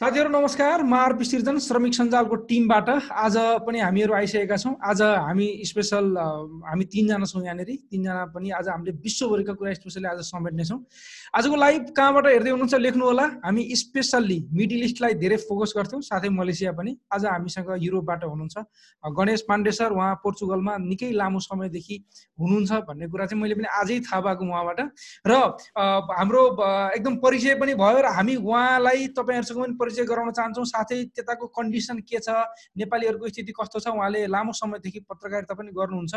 साथीहरू नमस्कार। म आरपी सिर्जन श्रमिक सञ्जालको टिमबाट आज पनि हामीहरू आइसकेका छौँ। आज हामी स्पेसल हामी तिनजना छौँ यहाँनिर। तिनजना पनि आज हामीले विश्वभरिका कुरा स्पेसली आज समेट्नेछौँ। आजको लाइभ कहाँबाट हेर्दै हुनुहुन्छ लेख्नु होला। हामी स्पेसल्ली मिडल इस्टलाई धेरै फोकस गर्थ्यौँ साथै मलेसिया पनि। आज हामीसँग युरोपबाट हुनुहुन्छ। गणेश पाण्डे सर उहाँ पोर्चुगलमा निकै लामो समयदेखि हुनुहुन्छ भन्ने कुरा चाहिँ मैले पनि आजै थाहा पाएको उहाँबाट। र हाम्रो एकदम परिचय पनि भयो र हामी उहाँलाई तपाईँहरूसँग पनि परिचय गराउन चाहन्छौँ। साथै त्यताको कन्डिसन के छ? नेपालीहरूको स्थिति कस्तो छ? उहाँले लामो समयदेखि पत्रकारिता पनि गर्नुहुन्छ।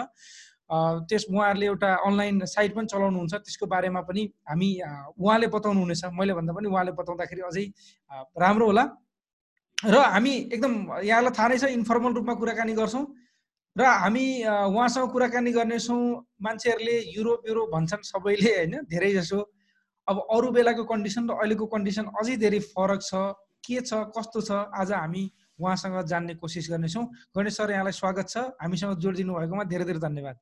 त्यस उहाँहरूले एउटा अनलाइन साइट पनि चलाउनुहुन्छ। त्यसको बारेमा पनि हामी उहाँले बताउनु हुनेछ मैले भन्दा पनि उहाँले बताउँदाखेरि अझै राम्रो होला। र हामी एकदम यहाँलाई थाहा नै छ इन्फर्मल रूपमा कुराकानी गर्छौँ। र हामी उहाँसँग कुराकानी गर्नेछौँ। मान्छेहरूले युरोप युरोप भन्छन् सबैले होइन? धेरै जसो अब अरू बेलाको कन्डिसन र अहिलेको कन्डिसन अझै धेरै फरक छ। के छ कस्तो छ आज हामी उहाँसँग जान्ने कोसिस गर्नेछौँ। गणेश सर यहाँलाई स्वागत छ। हामीसँग जोडिदिनु भएकोमा धेरै धेरै धन्यवाद।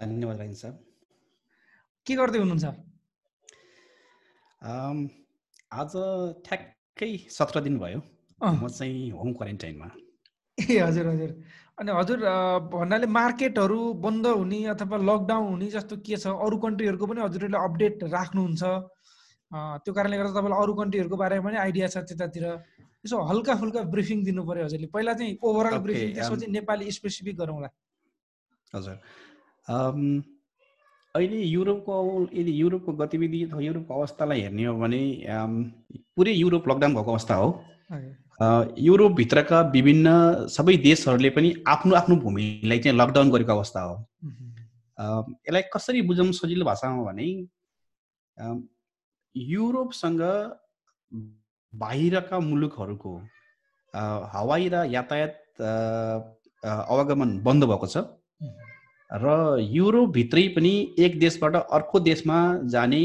धन्यवाद राइन सर। के गर्दै हुनुहुन्छ? आज ठ्याक्कै सत्र दिन भयो। म चाहिँ होम क्वारेन्टाइनमा। ए हजुर हजुर। अनि हजुर भन्नाले मार्केटहरू बन्द हुने अथवा लकडाउन हुने जस्तो के छ? अरू कन्ट्रीहरूको पनि हजुरहरूले अपडेट राख्नुहुन्छ। त्यो कारणले गर्दा तपाईँलाई अरू कन्ट्रीहरूको बारेमा पनि आइडिया छ त्यतातिर। यसो हल्का फुल्का ब्रिफिङ दिनु पऱ्यो हजुरले। पहिला चाहिँ ओभरअल ब्रिफिङ त्यसपछि नेपाली स्पेसिफिक गरौँला हजुर। अहिले युरोपको यदि युरोपको गतिविधि अथवा युरोपको अवस्थालाई हेर्ने हो भने पुरै युरोप लकडाउन भएको अवस्था हो। युरोपभित्रका विभिन्न सबै देशहरूले पनि आफ्नो आफ्नो भूमिलाई चाहिँ लकडाउन गरेको अवस्था हो। यसलाई कसरी बुझाउनु सजिलो भाषामा भने युरोपसँग बाहिरका मुलुकहरूको हवाई र यातायात अवगमन बन्द भएको छ। र युरोपभित्रै पनि एक देशबाट अर्को देशमा जाने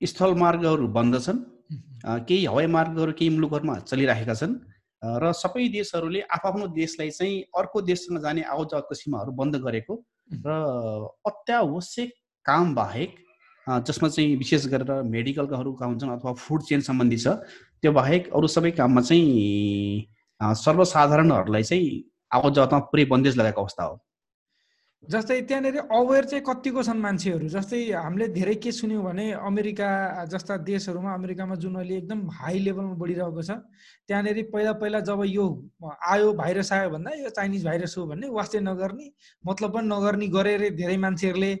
स्थल मार्गहरू बन्द छन्। केही हवाई मार्गहरू केही मुलुकहरूमा चलिरहेका छन्। र सबै देशहरूले आफ्नो देशलाई चाहिँ अर्को देशसँग जाने आवाजावतको सीमाहरू बन्द गरेको। र अत्यावश्यक काम बाहेक जसमा चाहिँ विशेष गरेर मेडिकलकाहरू काम हुन्छन् अथवा फुड चेन सम्बन्धी छ त्यो बाहेक अरू सबै काममा चाहिँ सर्वसाधारणहरूलाई चाहिँ आवत पुरै बन्देज लगाएको अवस्था हो। जस्तै त्यहाँनिर अवेर चाहिँ कतिको छन् मान्छेहरू? जस्तै हामीले धेरै के सुन्यौँ भने अमेरिका जस्ता देशहरूमा अमेरिकामा जुन अहिले एकदम हाई लेभलमा बढिरहेको छ त्यहाँनिर पहिला पहिला जब यो आयो भाइरस आयो भन्दा यो चाइनिज भाइरस हो भन्ने वास्तै नगर्ने मतलब पनि नगर्ने गरेर धेरै मान्छेहरूले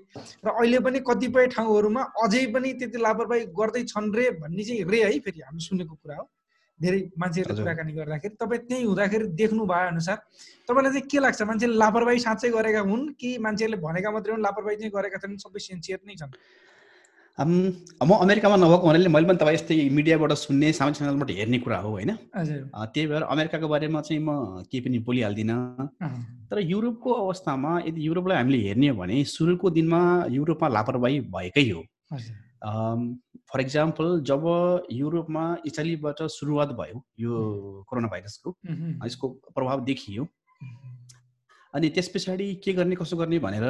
र अहिले पनि कतिपय ठाउँहरूमा अझै पनि त्यति लापरवाही गर्दैछन् रे भन्ने चाहिँ रे है फेरि हामी सुनेको कुरा हो। धेरै मान्छेहरूले कुराकानी गर्दाखेरि तपाईँ त्यहीँ हुँदाखेरि देख्नु भए अनुसार तपाईँलाई चाहिँ के लाग्छ? मान्छेले लापरवाही साँच्चै गरेका हुन् कि मान्छेहरूले भनेका मात्रै हुन् लापरवाही चाहिँ गरेका छन् सबै सिन्सियर नै छन्? म अमेरिकामा नभएको हुनाले मैले पनि तपाईँ यस्तै मिडियाबाट सुन्ने सामाजिक सञ्जालबाट हेर्ने कुरा हो होइन? त्यही भएर अमेरिकाको बारेमा चाहिँ म केही पनि बोलिहाल्दिनँ। तर युरोपको अवस्थामा यदि युरोपलाई हामीले हेर्ने हो भने सुरुको दिनमा युरोपमा लापरवाही भएकै हो। फर इक्जाम्पल जब युरोपमा इटालीबाट सुरुवात भयो यो कोरोना भाइरसको यसको प्रभाव देखियो। अनि त्यस पछाडि के गर्ने कसो गर्ने भनेर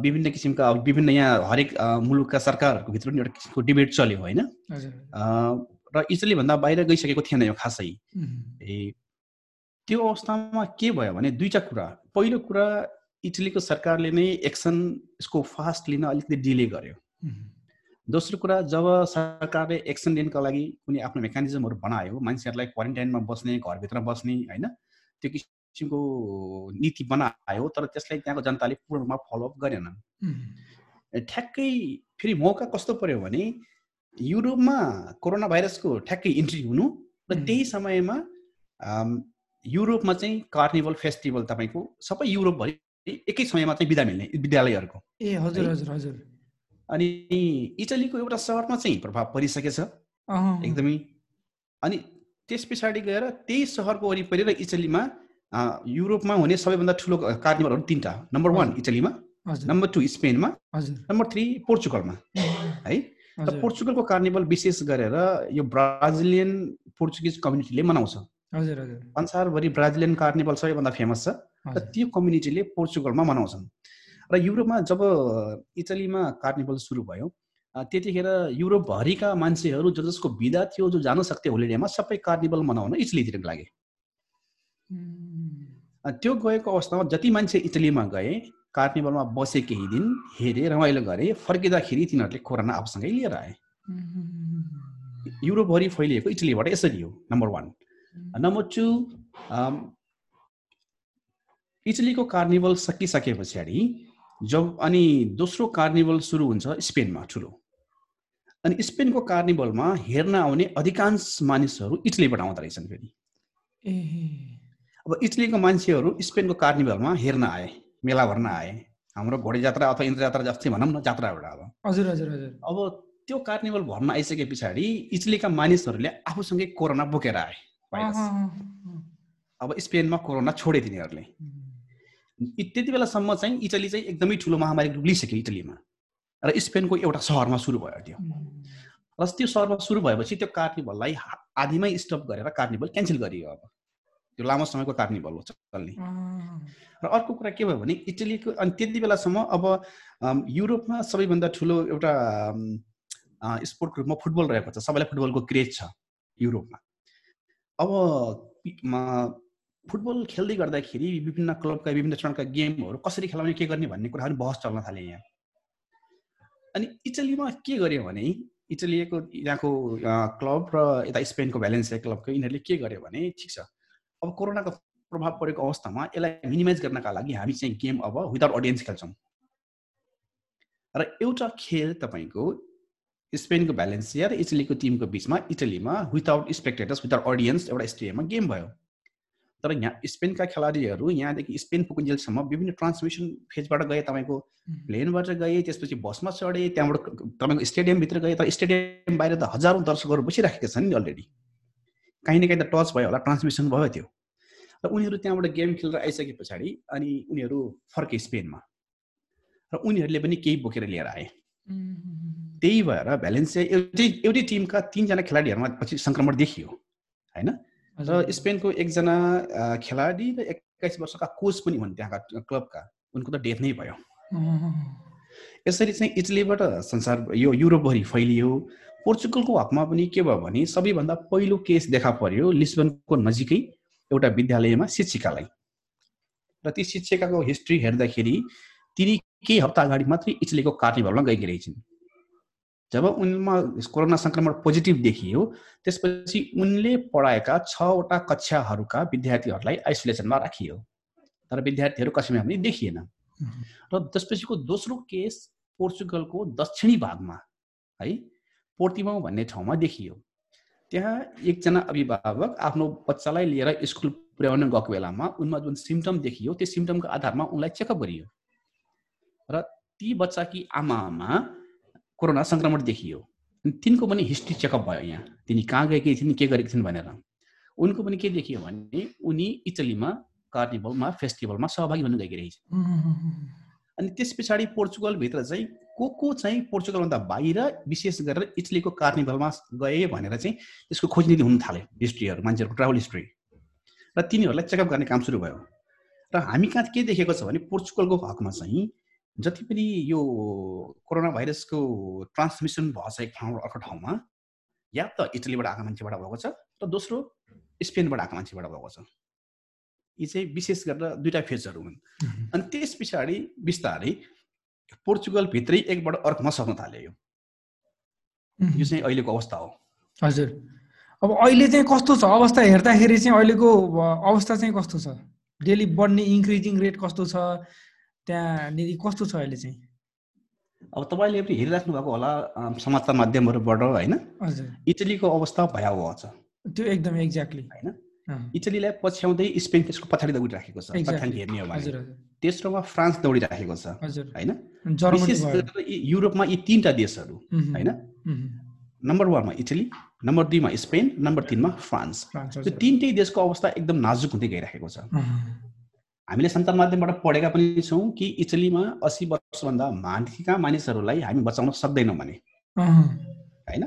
विभिन्न किसिमका विभिन्न यहाँ हरेक मुलुकका सरकारहरूको भित्र पनि एउटा किसिमको डिबेट चल्यो होइन? र इटलीभन्दा बाहिर गइसकेको थिएन यो खासै। ए त्यो अवस्थामा के भयो भने दुईवटा कुरा। पहिलो कुरा इटलीको सरकारले नै एक्सन यसको फास्ट लिन अलिकति डिले गर्यो। दोस्रो कुरा जब सरकारले एक्सन लिनको लागि कुनै आफ्नो मेकानिजमहरू बनायो मान्छेहरूलाई क्वारेन्टाइनमा बस्ने घरभित्र बस्ने होइन त्यो किसिमको नीति बनायो तर त्यसलाई त्यहाँको जनताले पूर्ण फलोअप गरेनन्। ठ्याक्कै फेरि मौका कस्तो पर्यो भने युरोपमा कोरोना भाइरसको ठ्याक्कै इन्ट्री हुनु र त्यही समयमा युरोपमा चाहिँ कार्निभल फेस्टिभल तपाईँको सबै युरोपभरि एकै समयमा चाहिँ बिदा मिल्ने विद्यालयहरूको। ए हजुर हजुर हजुर। अनि इटलीको एउटा सहरमा चाहिँ प्रभाव परिसकेछ। एकदमै। अनि त्यस पछाडि गएर त्यही सहरको वरिपरि र इटलीमा युरोपमा हुने सबैभन्दा ठुलो कार्निभलहरू तिनवटा नम्बर वान इटलीमा नम्बर टू स्पेनमा नम्बर थ्री पोर्चुगलमा। है? र पोर्चुगलको कार्निभल विशेष गरेर यो ब्राजिलियन पोर्चुगिज कम्युनिटीले मनाउँछ। संसारभरि ब्राजिलियन कार्निभल सबैभन्दा फेमस छ। र त्यो कम्युनिटीले पोर्चुगलमा मनाउँछन्। र युरोपमा जब इटलीमा कार्निभल सुरु भयो त्यतिखेर युरोपभरिका मान्छेहरू जो जसको विधा थियो जो जान सक्थे होलिडेमा सबै कार्निभल मनाउन इटलीतिर लागे। त्यो गएको अवस्थामा जति मान्छे इटलीमा गए कार्निभलमा बसे केही दिन हेरे रमाइलो गरे फर्किँदाखेरि तिनीहरूले कोरोना आफूसँगै लिएर आए। युरोपभरि फैलिएको इटलीबाट यसरी हो नम्बर वान नम्बर टू इटलीको कार्निभल सकिसके पछाडि जब अनि दोस्रो कार्निभल सुरु हुन्छ स्पेनमा ठुलो। अनि स्पेनको कार्निभलमा हेर्न आउने अधिकांश मानिसहरू इटलीबाट आउँदो रहेछन् फेरि। अब इटलीको मान्छेहरू स्पेनको कार्निभलमा हेर्न आए मेला भर्न आए। हाम्रो घोडे जात्रा अथवा इन्द्र जात्रा जस्तै भनौँ न जात्रा एउटा अब। हजुर हजुर हजुर। अब त्यो कार्निभल भर्न आइसके पछाडि इटलीका मानिसहरूले आफूसँगै कोरोना बोकेर आए अब स्पेनमा कोरोना छोडे तिनीहरूले त्यति बेलासम्म चाहिँ इटली चाहिँ एकदमै ठुलो महामारी रूप लिइसक्यो इटलीमा। र स्पेनको एउटा सहरमा सुरु भयो त्यो। र त्यो सहरमा सुरु भएपछि त्यो कार्निभललाई आधीमै स्टप गरेर कार्निभल क्यान्सल गरियो अब। त्यो लामो समयको कार्निभल हो चल्ने। र अर्को कुरा के भयो भने इटलीको अनि त्यति बेलासम्म अब युरोपमा सबैभन्दा ठुलो एउटा स्पोर्ट ग्रुपमा फुटबल रहेको छ। सबैलाई फुटबलको क्रेज छ युरोपमा। अब फुटबल खेल्दै गर्दाखेरि विभिन्न क्लबका विभिन्न चरणका गेमहरू कसरी खेलाउने के गर्ने भन्ने कुराहरू बहस चल्न थाले यहाँ। अनि इटलीमा के गर्यो भने इटलीको यहाँको क्लब र यता स्पेनको भ्यालेन्सिया क्लबको यिनीहरूले के गर्यो भने ठिक छ। अब कोरोनाको प्रभाव परेको अवस्थामा यसलाई मिनिमाइज गर्नका लागि हामी चाहिँ गेम अब विदाउट अडियन्स खेल्छौँ। र एउटा खेल तपाईँको स्पेनको भ्यालेन्सिया र इटलीको टिमको बिचमा इटलीमा विदाउट स्पेक्टेटर्स विदाउट अडियन्स एउटा स्टेडियममा गेम भयो। तर यहाँ स्पेनका खेलाडीहरू यहाँदेखि स्पेन पुकुन्जेलसम्म विभिन्न ट्रान्समिसन फेजबाट गए तपाईँको प्लेनबाट गए त्यसपछि बसमा चढे त्यहाँबाट तपाईँको स्टेडियमभित्र गए तर स्टेडियम बाहिर त हजारौँ दर्शकहरू बसिराखेका छन् नि अलरेडी काहीँ न काहीँ त टच भयो होला ट्रान्समिसन भयो त्यो। र उनीहरू त्यहाँबाट गेम खेलेर आइसके पछाडि अनि उनीहरू फर्के स्पेनमा। र उनीहरूले पनि केही बोकेर लिएर आए। त्यही भएर भ्यालेन्सिया एउटै एउटै टिमका तिनजना खेलाडीहरूमा पछि सङ्क्रमण देखियो होइन? र स्पेनको एकजना खेलाडी र एक्काइस वर्षका कोच पनि हुन् त्यहाँका क्लबका। उनको त डेथ नै भयो। यसरी चाहिँ इटलीबाट संसार यो युरोपभरि फैलियो। पोर्चुगलको हकमा पनि के भयो भने सबैभन्दा पहिलो केस देखा पर्यो लिस्बनको नजिकै एउटा विद्यालयमा शिक्षिकालाई। र ती शिक्षिकाको हिस्ट्री हेर्दाखेरि तिनी केही हप्ता अगाडि मात्रै इटलीको कार्निभलमा गएकी रहेछन् जब उनमा कोरोना सङ्क्रमण पोजिटिभ देखियो त्यसपछि उनले पढाएका छवटा कक्षाहरूका विद्यार्थीहरूलाई आइसोलेसनमा राखियो। तर विद्यार्थीहरू कसैमा पनि देखिएन। र त्यसपछिको दोस्रो केस पोर्चुगलको दक्षिणी भागमा है पोर्तिमाउ भन्ने ठाउँमा देखियो। त्यहाँ एकजना अभिभावक आफ्नो बच्चालाई लिएर स्कुल पुर्याउन गएको बेलामा उनमा जुन सिम्टम देखियो त्यो सिम्टमको आधारमा उनलाई चेकअप गरियो। र ती बच्चाकी आमामा कोरोना सङ्क्रमण देखियो। तिनको पनि हिस्ट्री चेकअप भयो यहाँ। तिनी कहाँ गएकी थिइन् के गरेकी थिइन् भनेर। उनको पनि के देखियो भने उनी इटलीमा कार्निभलमा फेस्टिभलमा सहभागी हुन गएकी रहेछ अनि त्यस पछाडि पोर्चुगलभित्र चाहिँ को को चाहिँ पोर्चुगलभन्दा बाहिर विशेष गरेर इटलीको कार्निभलमा गए भनेर चाहिँ त्यसको खोजनीति हुन थाल्यो हिस्ट्रीहरू मान्छेहरूको ट्राभल हिस्ट्री र तिनीहरूलाई चेकअप गर्ने काम सुरु भयो। र हामी कहाँ के देखेको छ भने पोर्चुगलको हकमा चाहिँ जति पनि यो कोरोना भाइरसको ट्रान्समिसन भएको छ एक ठाउँ अर्को ठाउँमा या त इटलीबाट आएको मान्छेबाट भएको छ र दोस्रो स्पेनबाट आएको मान्छेबाट भएको छ। यी चाहिँ विशेष गरेर दुइटा फेजहरू हुन्। अनि त्यस पछाडि बिस्तारै पोर्चुगलभित्रै एकबाट अर्कोमा सक्न थाल्यो यो। यो चाहिँ अहिलेको अवस्था हो। हजुर। अब अहिले चाहिँ कस्तो छ? अवस्था हेर्दाखेरि चाहिँ अहिलेको अवस्था चाहिँ कस्तो छ? डेली बढ्ने इन्क्रिजिङ रेट कस्तो छ? त्यहाँनिर कस्तो छ अहिले चाहिँ? अब तपाईँले पनि हेरिराख्नु भएको होला समाचार माध्यमहरूबाट होइन? इटलीको अवस्था भयावह छ। त्यो एकदम एक्ज्याक्टली होइन? इटलीलाई पछ्याउँदै स्पेन त्यसको पछाडि दौडिराखेको छ। हेर्ने हो भने। तेस्रोमा फ्रान्स दौडिराखेको छ। होइन? विशेष गरेर युरोपमा यी तिनवटा देशहरू होइन? नम्बर वानमा इटली नम्बर दुईमा स्पेन नम्बर तिनमा फ्रान्स। त्यो तिनटै देशको अवस्था एकदम नाजुक हुँदै गइरहेको छ। हामीले सञ्चार माध्यमबाट पढेका पनि छौँ कि इटलीमा असी वर्षभन्दा माथिका मानिसहरूलाई हामी बचाउन सक्दैनौँ भने। होइन?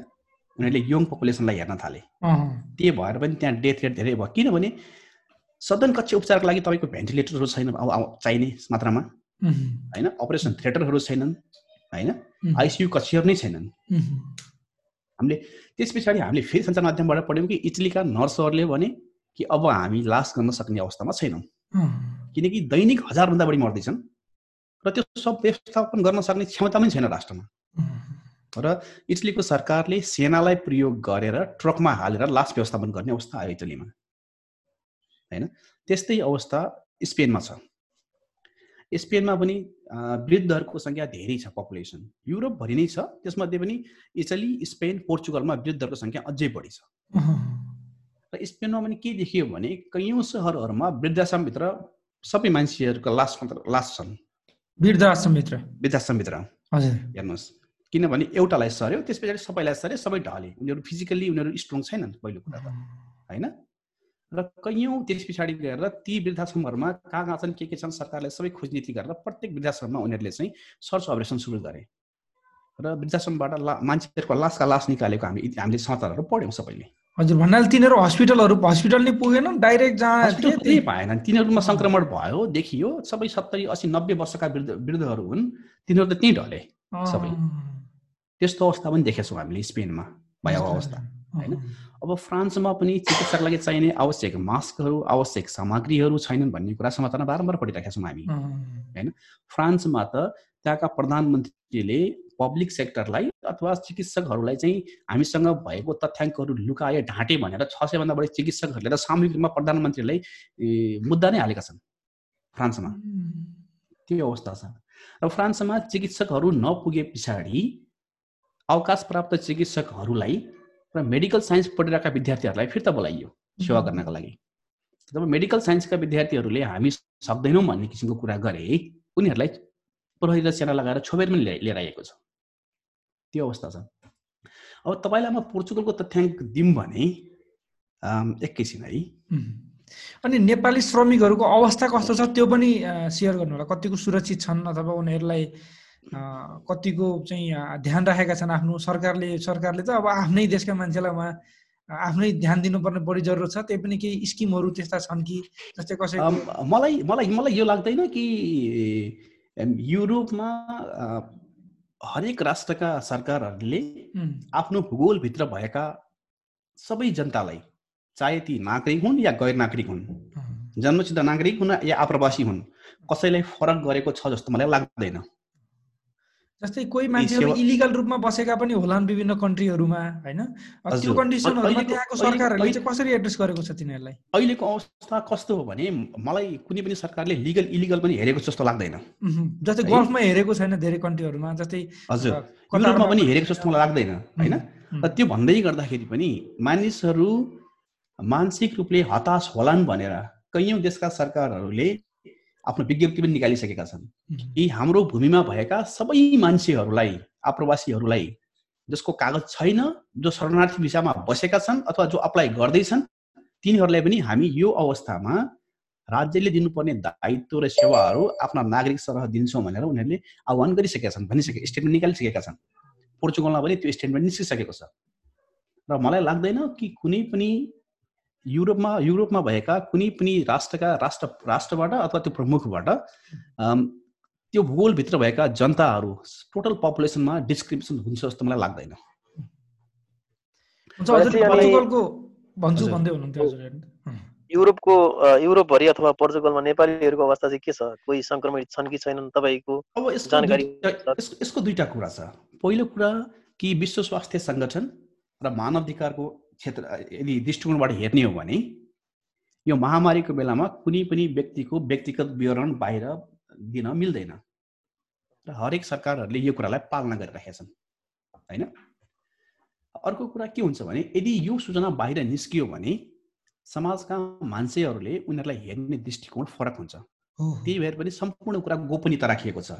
उनीहरूले यङ पपुलेसनलाई हेर्न थाले। त्यही भएर पनि त्यहाँ डेथ रेट धेरै भयो। किनभने सदन कक्ष उपचारको लागि तपाईँको भेन्टिलेटरहरू छैन अब चाहिने मात्रामा। होइन? अपरेसन थिएटरहरू छैनन्। होइन? आइसियु कक्षहरू नै छैनन्। हामीले त्यस पछाडि हामीले फेरि सञ्चार माध्यमबाट पढ्यौँ कि इटलीका नर्सहरूले भने कि अब हामी लास गर्न सक्ने अवस्थामा छैनौँ। किनकि दैनिक हजारभन्दा बढी मर्दैछन् र त्यो सब व्यवस्थापन गर्न सक्ने क्षमता पनि छैन राष्ट्रमा। र इटलीको सरकारले सेनालाई प्रयोग गरेर ट्रकमा हालेर लास व्यवस्थापन गर्ने अवस्था आयो इटलीमा। होइन? त्यस्तै अवस्था स्पेनमा छ। स्पेनमा पनि वृद्धहरूको सङ्ख्या धेरै छ पपुलेसन। युरोपभरि नै छ त्यसमध्ये पनि इटली स्पेन पोर्चुगलमा वृद्धहरूको सङ्ख्या अझै बढी छ। र स्पेनमा पनि के देखियो भने कैयौँ सहरहरूमा वृद्धाश्रमभित्र सबै मान्छेहरूको लास लास छन्। वृद्धाश्रमभित्र। वृद्धाश्रमभित्र। हजुर। हेर्नुहोस्। किनभने एउटालाई सर्यो त्यस पछाडि सबैलाई सर्यो सबै ढले। उनीहरू फिजिकल्ली उनीहरू स्ट्रङ छैनन् पहिलो कुरा त होइन? र कैयौँ त्यस पछाडि गएर ती वृद्धाश्रमहरूमा कहाँ कहाँ छन् के के छन् सरकारले सबै खोजनीति गरेर प्रत्येक वृद्धाश्रममा उनीहरूले चाहिँ सर्च अपरेसन सुरु गरे। र वृद्धाश्रमबाट ला मान्छेहरूको लासका लास निकालेको हामी हामीले समाचारहरू पढ्यौँ सबैले। हजुर भन्नाले तिनीहरू हस्पिटलहरू हस्पिटल नै पुगेन डाइरेक्ट जहाँ त्यही पाएन तिनीहरूमा सङ्क्रमण भयो देखियो। सबै सत्तरी असी नब्बे वर्षका वृद्ध वृद्धहरू हुन्। तिनीहरू त त्यहीँ ढले सबै। त्यस्तो अवस्था पनि देखेछौँ हामीले स्पेनमा। भएको अवस्था। होइन? अब फ्रान्समा पनि चिकित्साको लागि चाहिने आवश्यक मास्कहरू आवश्यक सामग्रीहरू छैनन् भन्ने कुरा समाचारमा बारम्बार पढिरहेका छौँ हामी। होइन? फ्रान्समा त त्यहाँका प्रधानमन्त्रीले पब्लिक सेक्टरलाई अथवा चिकित्सकहरूलाई चाहिँ हामीसँग भएको तथ्याङ्कहरू लुकाए ढाँटे भनेर छ सयभन्दा बढी चिकित्सकहरूले त सामूहिक रूपमा प्रधानमन्त्रीलाई मुद्दा नै हालेका छन् फ्रान्समा। त्यो अवस्था छ। र फ्रान्समा चिकित्सकहरू नपुगे पछाडि अवकाश प्राप्त चिकित्सकहरूलाई र मेडिकल साइन्स पढिरहेका विद्यार्थीहरूलाई फिर्ता बोलाइयो सेवा गर्नका लागि। जब मेडिकल साइन्सका विद्यार्थीहरूले हामी सक्दैनौँ भन्ने किसिमको कुरा गरे उनीहरूलाई प्रहरी र सेना लगाएर छोपेर पनि लिएर आएको छ। त्यो अवस्था छ। अब तपाईँलाई म पोर्चुगलको तथ्याङ्क दिउँ भने एकैछिन है अनि नेपाली श्रमिकहरूको अवस्था कस्तो छ त्यो पनि सेयर गर्नु होला। कतिको सुरक्षित छन् अथवा उनीहरूलाई कतिको चाहिँ ध्यान राखेका छन् आफ्नो सरकारले सरकारले त अब आफ्नै देशका मान्छेलाई उहाँ आफ्नै ध्यान दिनुपर्ने बढी जरुरत छ। त्यही पनि केही स्किमहरू त्यस्ता छन् कि जस्तै कसै मलाई मलाई मलाई यो लाग्दैन कि युरोपमा हरेक राष्ट्रका सरकारहरूले आफ्नो भूगोलभित्र भएका सबै जनतालाई चाहे ती नागरिक हुन् या गैर नागरिक हुन् जन्मसिद्ध नागरिक हुन् या आप्रवासी हुन् कसैलाई फरक गरेको छ जस्तो मलाई लाग्दैन। जस्तै कोही मान्छेहरू इलिगल रूपमा बसेका पनि होलान् विभिन्न कन्ट्रीहरूमा होइन? त्यो कन्डिसनहरूमा त्यहाँको सरकारहरूले चाहिँ कसरी एड्रेस गरेको छ तिनीहरूलाई? अहिलेको अवस्था कस्तो हो भने मलाई कुनै पनि सरकारले लिगल इलिगल पनि हेरेको जस्तो लाग्दैन। जस्तै गल्फमा हेरेको छैन धेरै कन्ट्रीहरूमा जस्तै हजुर। युरोपमा पनि हेरेको जस्तो मलाई लाग्दैन होइन? र त्यो भन्दै गर्दाखेरि पनि मानिसहरू मानसिक रूपले हताश होलान् भनेर कैयौँ देशका सरकारहरूले आफ्नो विज्ञप्ति पनि निकालिसकेका छन्। यी हाम्रो भूमिमा भएका सबै मान्छेहरूलाई आप्रवासीहरूलाई जसको कागज छैन जो शरणार्थी भिसामा बसेका छन् अथवा जो अप्लाई गर्दैछन् तिनीहरूलाई पनि हामी यो अवस्थामा राज्यले दिनुपर्ने दायित्व र सेवाहरू आफ्ना नागरिक सरह दिन्छौँ भनेर उनीहरूले आह्वान गरिसकेका छन् भनिसके स्टेटमेन्ट निकालिसकेका छन्। पोर्चुगलमा पनि त्यो स्टेटमेन्ट निस्किसकेको छ। र मलाई लाग्दैन कि कुनै पनि युरोपमा युरोपमा भएका कुनै पनि राष्ट्रका राष्ट्र राष्ट्रबाट अथवा त्यो प्रमुखबाट त्यो भूगोलभित्र भएका जनताहरू टोटल पपुलेसनमा डिस्क्रिप्सन हुन्छ जस्तो मलाई लाग्दैन। युरोपको युरोपभरि अथवा पोर्चुगलमा नेपालीहरूको अवस्था चाहिँ के छ? कोही सङ्क्रमित छन् कि छैनन्? तपाईँको अब जानकारी यसको दुईटा कुरा छ। पहिलो कुरा कि विश्व स्वास्थ्य सङ्गठन र मानव अधिकारको क्षेत्र यदि दृष्टिकोणबाट हेर्ने हो भने यो महामारीको बेलामा कुनै पनि व्यक्तिको व्यक्तिगत विवरण बाहिर दिन मिल्दैन। र हरेक सरकारहरूले यो कुरालाई पालना गरिरहेका छन् होइन? अर्को कुरा के हुन्छ भने यदि यो सूचना बाहिर निस्कियो भने समाजका मान्छेहरूले उनीहरूलाई हेर्ने दृष्टिकोण फरक हुन्छ। त्यही भएर पनि सम्पूर्ण कुरा गोपनीयता राखिएको छ।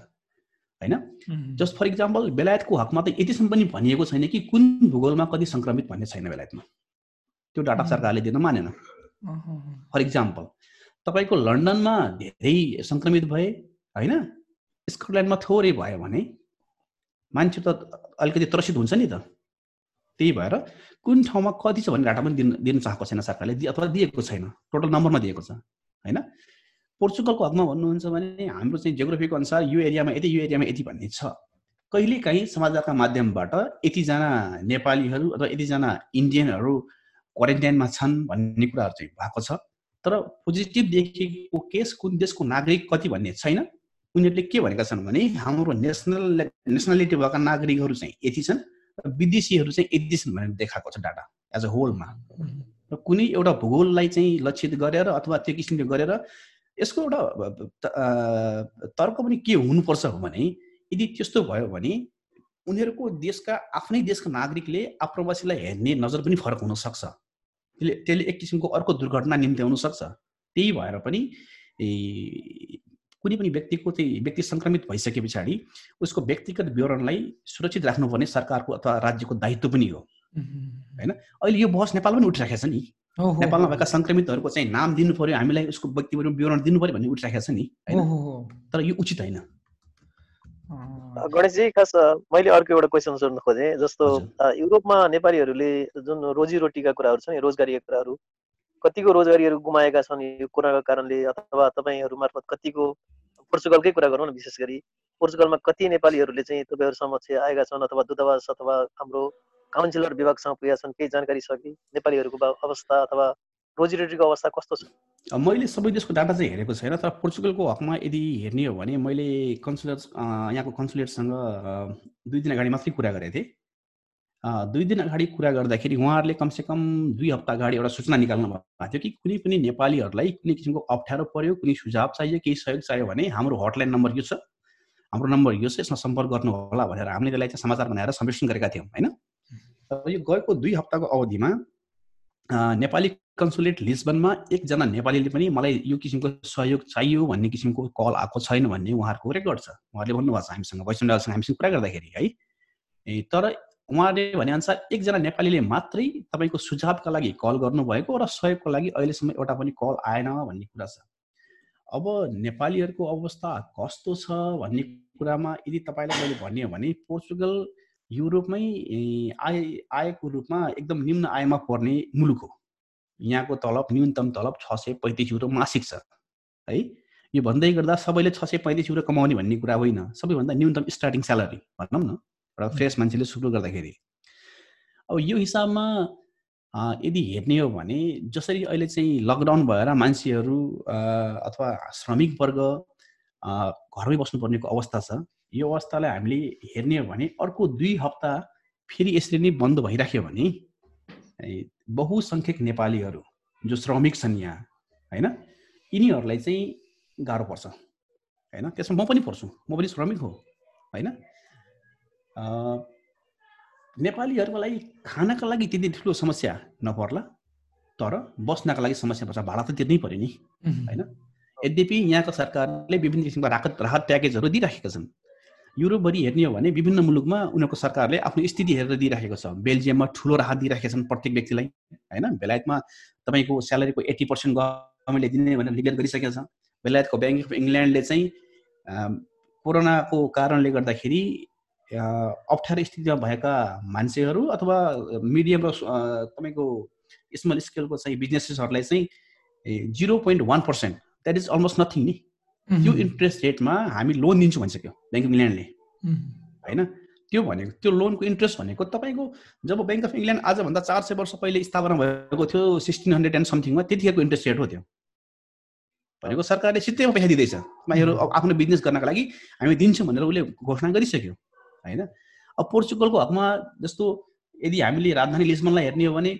होइन? जस्ट फर इक्जाम्पल बेलायतको हकमा त यतिसम्म पनि भनिएको छैन कि कुन भूगोलमा कति सङ्क्रमित भन्ने छैन बेलायतमा। त्यो डाटा सरकारले दिन मानेन। फर इक्जाम्पल तपाईँको लन्डनमा धेरै सङ्क्रमित भए होइन? स्कटल्यान्डमा थोरै भयो भने मान्छे त अलिकति त्रसित हुन्छ नि त। त्यही भएर कुन ठाउँमा कति छ भन्ने डाटा पनि दिन दिन चाहेको छैन सरकारले अथवा दिएको छैन। टोटल नम्बरमा दिएको छ होइन? पोर्चुगलको हकमा भन्नुहुन्छ भने हाम्रो चाहिँ जियोग्राफीको अनुसार यो एरियामा यति यो एरियामा यति भन्ने छ। कहिलेकाहीँ समाचारका माध्यमबाट यतिजना नेपालीहरू अथवा यतिजना इन्डियनहरू क्वारेन्टाइनमा छन् भन्ने कुराहरू चाहिँ भएको छ। तर पोजिटिभ देखेको केस कुन देशको नागरिक कति भन्ने छैन। उनीहरूले के भनेका छन् भने हाम्रो नेसनल नेसनालिटी भएका नागरिकहरू चाहिँ यति छन् र विदेशीहरू चाहिँ यति छन् भनेर देखाएको छ डाटा एज अ होलमा। र कुनै एउटा भूगोललाई चाहिँ लक्षित गरेर अथवा त्यो किसिमले गरेर यसको एउटा तर्क पनि के हुनुपर्छ भने यदि त्यस्तो भयो भने उनीहरूको देशका आफ्नै देशका नागरिकले आप्रवासीलाई हेर्ने नजर पनि फरक हुनसक्छ। त्यसले त्यसले एक किसिमको अर्को दुर्घटना निम्ति आउनसक्छ। त्यही भएर पनि कुनै पनि व्यक्तिको चाहिँ व्यक्ति सङ्क्रमित भइसके पछाडि उसको व्यक्तिगत विवरणलाई सुरक्षित राख्नुपर्ने सरकारको अथवा राज्यको दायित्व पनि हो। होइन? अहिले यो बहस नेपालमा पनि उठिराखेको छ नि। नेपालमा भएका सङ्क्रमितहरूको चाहिँ नाम दिनु पर्यो हामीलाई उसको व्यक्ति विवरण दिनु पर्यो भन्ने उठिराखेको छ नि होइन? तर यो उचित होइन। गणेशजी खास मैले अर्को एउटा क्वेसन सोध्न खोजेँ जस्तो युरोपमा नेपालीहरूले जुन रोजीरोटीका कुराहरू छन् रोजगारीका कुराहरू कतिको रोजगारीहरू गुमाएका छन् यो कोरोनाको कारणले अथवा तपाईँहरू मार्फत कतिको पोर्चुगलकै कुरा गरौँ न विशेष गरी पोर्चुगलमा कति नेपालीहरूले चाहिँ तपाईँहरू समक्ष आएका छन् अथवा दूतावास अथवा हाम्रो काउन्सिलर विभागसँग पुगेका छन् केही जानकारी छ कि? नेपालीहरूको अवस्था अथवा रोजीरोटीको अवस्था कस्तो छ? मैले सबै देशको डाटा चाहिँ हेरेको छैन तर पोर्चुगलको हकमा यदि हेर्ने हो भने मैले कन्सुलेट यहाँको कन्सुलेटसँग दुई दिन अगाडि मात्रै कुरा गरेको थिएँ। दुई दिन अगाडि कुरा गर्दाखेरि उहाँहरूले कमसेकम दुई हप्ता अगाडि एउटा सूचना निकाल्नु भएको थियो कि कुनै पनि नेपालीहरूलाई कुनै किसिमको अप्ठ्यारो पऱ्यो कुनै सुझाव चाहियो केही सहयोग चाहियो भने हाम्रो हटलाइन नम्बर यो छ। हाम्रो नम्बर यो छ यसमा सम्पर्क गर्नु होला भनेर हामीले त्यसलाई चाहिँ समाचार बनाएर सम्प्रेषण गरेका थियौँ होइन? यो गएको दुई हप्ताको अवधिमा नेपाली कन्सुलेट लिस्बनमा एकजना नेपालीले पनि मलाई यो किसिमको सहयोग चाहियो भन्ने किसिमको कल आएको छैन भन्ने उहाँहरूको रेकर्ड छ। उहाँले भन्नुभएको छ हामीसँग वैष्णवसँग हामीसँग कुरा गर्दाखेरि है। तर उहाँले भनेअनुसार एकजना नेपालीले मात्रै तपाईँको सुझावका लागि कल गर्नुभएको र सहयोगको लागि अहिलेसम्म एउटा पनि कल आएन भन्ने कुरा छ। अब नेपालीहरूको अवस्था कस्तो छ भन्ने कुरामा यदि तपाईँलाई मैले भन्ने हो भने पोर्चुगल युरोपमै आय आयको रूपमा एकदम निम्न आयमा पर्ने मुलुक हो। यहाँको तलब न्यूनतम तलब छ सय पैँतिस युरो मासिक छ है? यो भन्दै गर्दा सबैले छ सय पैँतिस युरो कमाउने भन्ने कुरा होइन। सबैभन्दा न्यूनतम स्टार्टिङ स्यालेरी भनौँ न एउटा फ्रेस मान्छेले सुरु गर्दाखेरि। अब यो हिसाबमा यदि हेर्ने हो भने जसरी अहिले चाहिँ लकडाउन भएर मान्छेहरू अथवा श्रमिक वर्ग घरमै बस्नुपर्नेको अवस्था छ यो अवस्थालाई हामीले हेर्ने हो भने अर्को दुई हप्ता फेरि यसरी नै बन्द भइराख्यो भने बहुसङ्ख्यक नेपालीहरू जो श्रमिक छन् यहाँ होइन यिनीहरूलाई चाहिँ गाह्रो पर्छ होइन। त्यसमा म पनि पर्छु म पनि श्रमिक हो होइन। नेपालीहरूको लागि खानाका लागि त्यति ठुलो समस्या नपर्ला तर बस्नका लागि समस्या पर्छ। भाडा त तिर्नै पऱ्यो नि होइन। यद्यपि यहाँको सरकारले विभिन्न किसिमका राहत राहत प्याकेजहरू दिइराखेका छन् युरोपभरि हेर्ने हो भने विभिन्न मुलुकमा उनीहरूको सरकारले आफ्नो स्थिति हेरेर दिइराखेको छ। बेल्जियममा ठुलो राहत दिइराखेका छन् प्रत्येक व्यक्तिलाई होइन? बेलायतमा तपाईँको स्यालेरीको एट्टी पर्सेन्ट गभर्मेन्टले दिने भनेर डिक्लेयर गरिसकेको छ। बेलायतको ब्याङ्क अफ इङ्ल्यान्डले चाहिँ कोरोनाको कारणले गर्दाखेरि अप्ठ्यारो स्थितिमा भएका मान्छेहरू अथवा मिडियम र तपाईँको स्मल स्केलको चाहिँ बिजनेसेसहरूलाई चाहिँ zero point one percent that is almost nothing नि। त्यो इन्ट्रेस्ट रेटमा हामी लोन दिन्छौँ भनिसक्यो ब्याङ्क अफ इङ्ल्यान्डले होइन? त्यो भनेको त्यो लोनको इन्ट्रेस्ट भनेको तपाईँको जब ब्याङ्क अफ इङ्ल्यान्ड आजभन्दा चार सय वर्ष पहिले स्थापना भएको थियो सिक्सटिन हन्ड्रेड एन्ड समथिङमा त्यतिखेरको इन्ट्रेस्ट रेट हो त्यो। भनेको सरकारले सित्तैमा पैसा दिँदैछ। तपाईँहरू आफ्नो बिजनेस गर्नको लागि हामी दिन्छौँ भनेर उसले घोषणा गरिसक्यो। होइन? अब पोर्चुगलको हकमा जस्तो यदि हामीले राजधानी लिस्बनलाई हेर्ने हो भने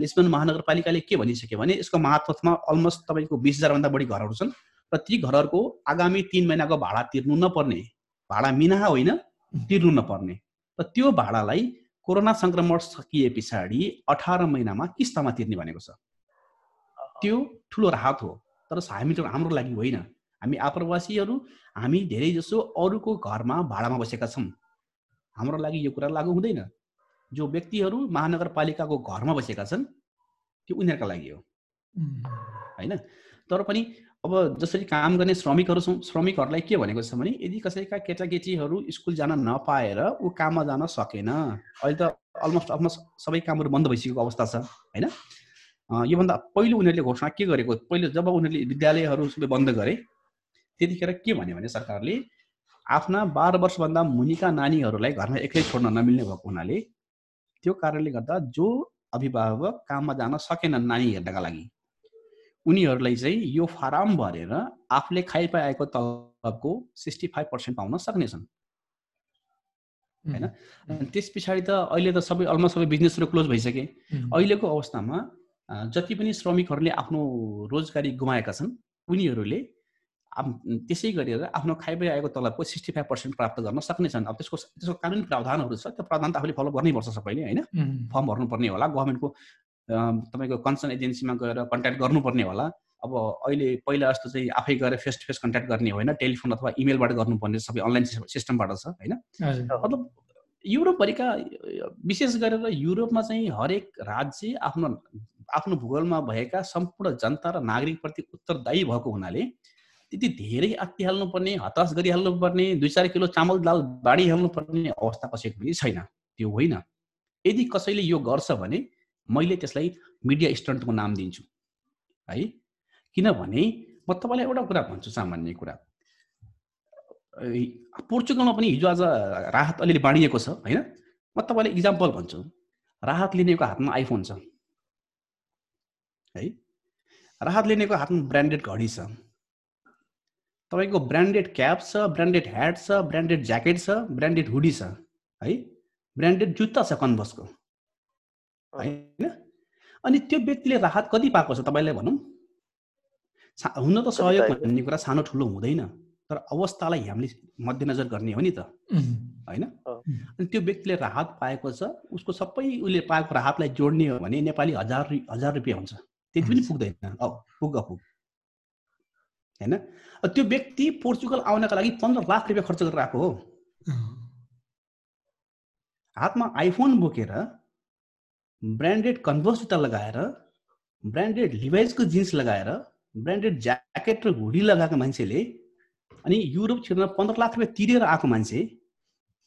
लिस्बन महानगरपालिकाले के भनिसक्यो भने यसको महात्वमा अलमोस्ट तपाईँको बिस हजारभन्दा बढी घरहरू छन्। र ती घरहरूको आगामी तिन महिनाको भाडा तिर्नु नपर्ने भाडा मिना होइन तिर्नु नपर्ने। र त्यो भाडालाई कोरोना सङ्क्रमण सकिए पछाडि अठार महिनामा किस्तामा तिर्ने भनेको छ। त्यो ठुलो राहत हो तर हामी त हाम्रो लागि होइन। हामी आप्रवासीहरू हामी धेरै जसो अरूको घरमा भाडामा बसेका छौँ। हाम्रो लागि यो कुरा लागु हुँदैन। जो व्यक्तिहरू महानगरपालिकाको घरमा बसेका छन् त्यो उनीहरूका लागि हो। होइन? तर पनि अब जसरी काम गर्ने श्रमिकहरू छौँ श्रमिकहरूलाई के भनेको छ भने यदि कसैका केटाकेटीहरू स्कुल जान नपाएर ऊ काममा जान सकेन अहिले त अलमोस्ट अलमोस्ट सबै कामहरू बन्द भइसकेको अवस्था छ होइन? योभन्दा पहिलो उनीहरूले घोषणा के गरेको पहिलो जब उनीहरूले विद्यालयहरू सबै बन्द गरे त्यतिखेर के भन्यो भने सरकारले आफ्ना बाह्र वर्षभन्दा मुनिका नानीहरूलाई घरमा एक्लै छोड्न नमिल्ने भएको हुनाले त्यो कारणले गर्दा जो अभिभावक काममा जान सकेनन् नानी हेर्नका लागि उनीहरूलाई चाहिँ यो फारम भरेर आफूले खाइपाएको तलबको सिक्सटी फाइभ पर्सेन्ट पाउन सक्नेछन्। होइन? त्यस पछाडि त अहिले त सबै अलमोस्ट सबै बिजनेसहरू क्लोज भइसके। अहिलेको अवस्थामा जति पनि श्रमिकहरूले आफ्नो रोजगारी गुमाएका छन् उनीहरूले त्यसै गरेर आफ्नो खाइबे आएको तलबको सिक्सटी फाइभ पर्सेन्ट प्राप्त गर्न सक्नेछन्। अब त्यसको त्यसको कानुनी प्रावधानहरू छ त्यो प्रावधान त आफूले फलो गर्नैपर्छ सबैले होइन? फर्म भर्नुपर्ने होला गभर्मेन्टको तपाईँको कन्सर्न एजेन्सीमा गएर कन्ट्याक्ट गर्नुपर्ने होला। अब अहिले पहिला जस्तो चाहिँ आफै गएर फेस टु फेस कन्ट्याक्ट गर्ने होइन टेलिफोन अथवा इमेलबाट गर्नुपर्ने सबै अनलाइन सिस्टमबाट छ होइन? मतलब युरोपभरिका विशेष गरेर युरोपमा चाहिँ हरेक राज्य आफ्नो आफ्नो भूगोलमा भएका सम्पूर्ण जनता र नागरिकप्रति उत्तरदायी भएको हुनाले त्यति धेरै आत्तिहाल्नु पर्ने हताश गरिहाल्नु पर्ने दुई चार किलो चामल दाल बाँडिहाल्नु पर्ने अवस्था कसैको पनि छैन। त्यो होइन। यदि कसैले यो गर्छ भने मैले त्यसलाई मिडिया स्टन्टको नाम दिन्छु। है? किनभने म तपाईँलाई एउटा कुरा भन्छु सामान्य कुरा। पोर्चुगलमा पनि हिजो आज राहत अलिअलि बाँडिएको छ होइन? म तपाईँलाई इक्जाम्पल भन्छु। राहत लिनेको हातमा आइफोन छ। है? राहत लिनेको हातमा ब्रान्डेड घडी छ। तपाईँको ब्रान्डेड क्याप छ ब्रान्डेड ह्याट छ ब्रान्डेड ज्याकेट छ ब्रान्डेड हुडी छ। है? ब्रान्डेड जुत्ता छ कन्भर्सको होइन? अनि त्यो व्यक्तिले राहत कति पाएको छ तपाईँलाई भनौँ। हुन त सहयोग भन्ने कुरा सानो ठुलो हुँदैन तर अवस्थालाई हामीले मध्यनजर गर्ने हो नि त। होइन? अनि त्यो व्यक्तिले राहत पाएको छ उसको सबै उसले पाएको राहतलाई जोड्ने हो भने नेपाली हजार हजार रुपियाँ हुन्छ। त्यति पनि पुग्दैन। अब पुग पुग। होइन? त्यो व्यक्ति पोर्चुगल आउनका लागि पन्ध्र लाख रुपियाँ खर्च गरेर आएको हो। हातमा आइफोन बोकेर ब्रान्डेड कन्भर्स जुत्ता लगाएर ब्रान्डेड लिभाइजको जिन्स लगाएर ब्रान्डेड ज्याकेट र हुडी लगाएको मान्छेले अनि युरोप छिर्न पन्ध्र लाख रुपियाँ तिरेर आएको मान्छे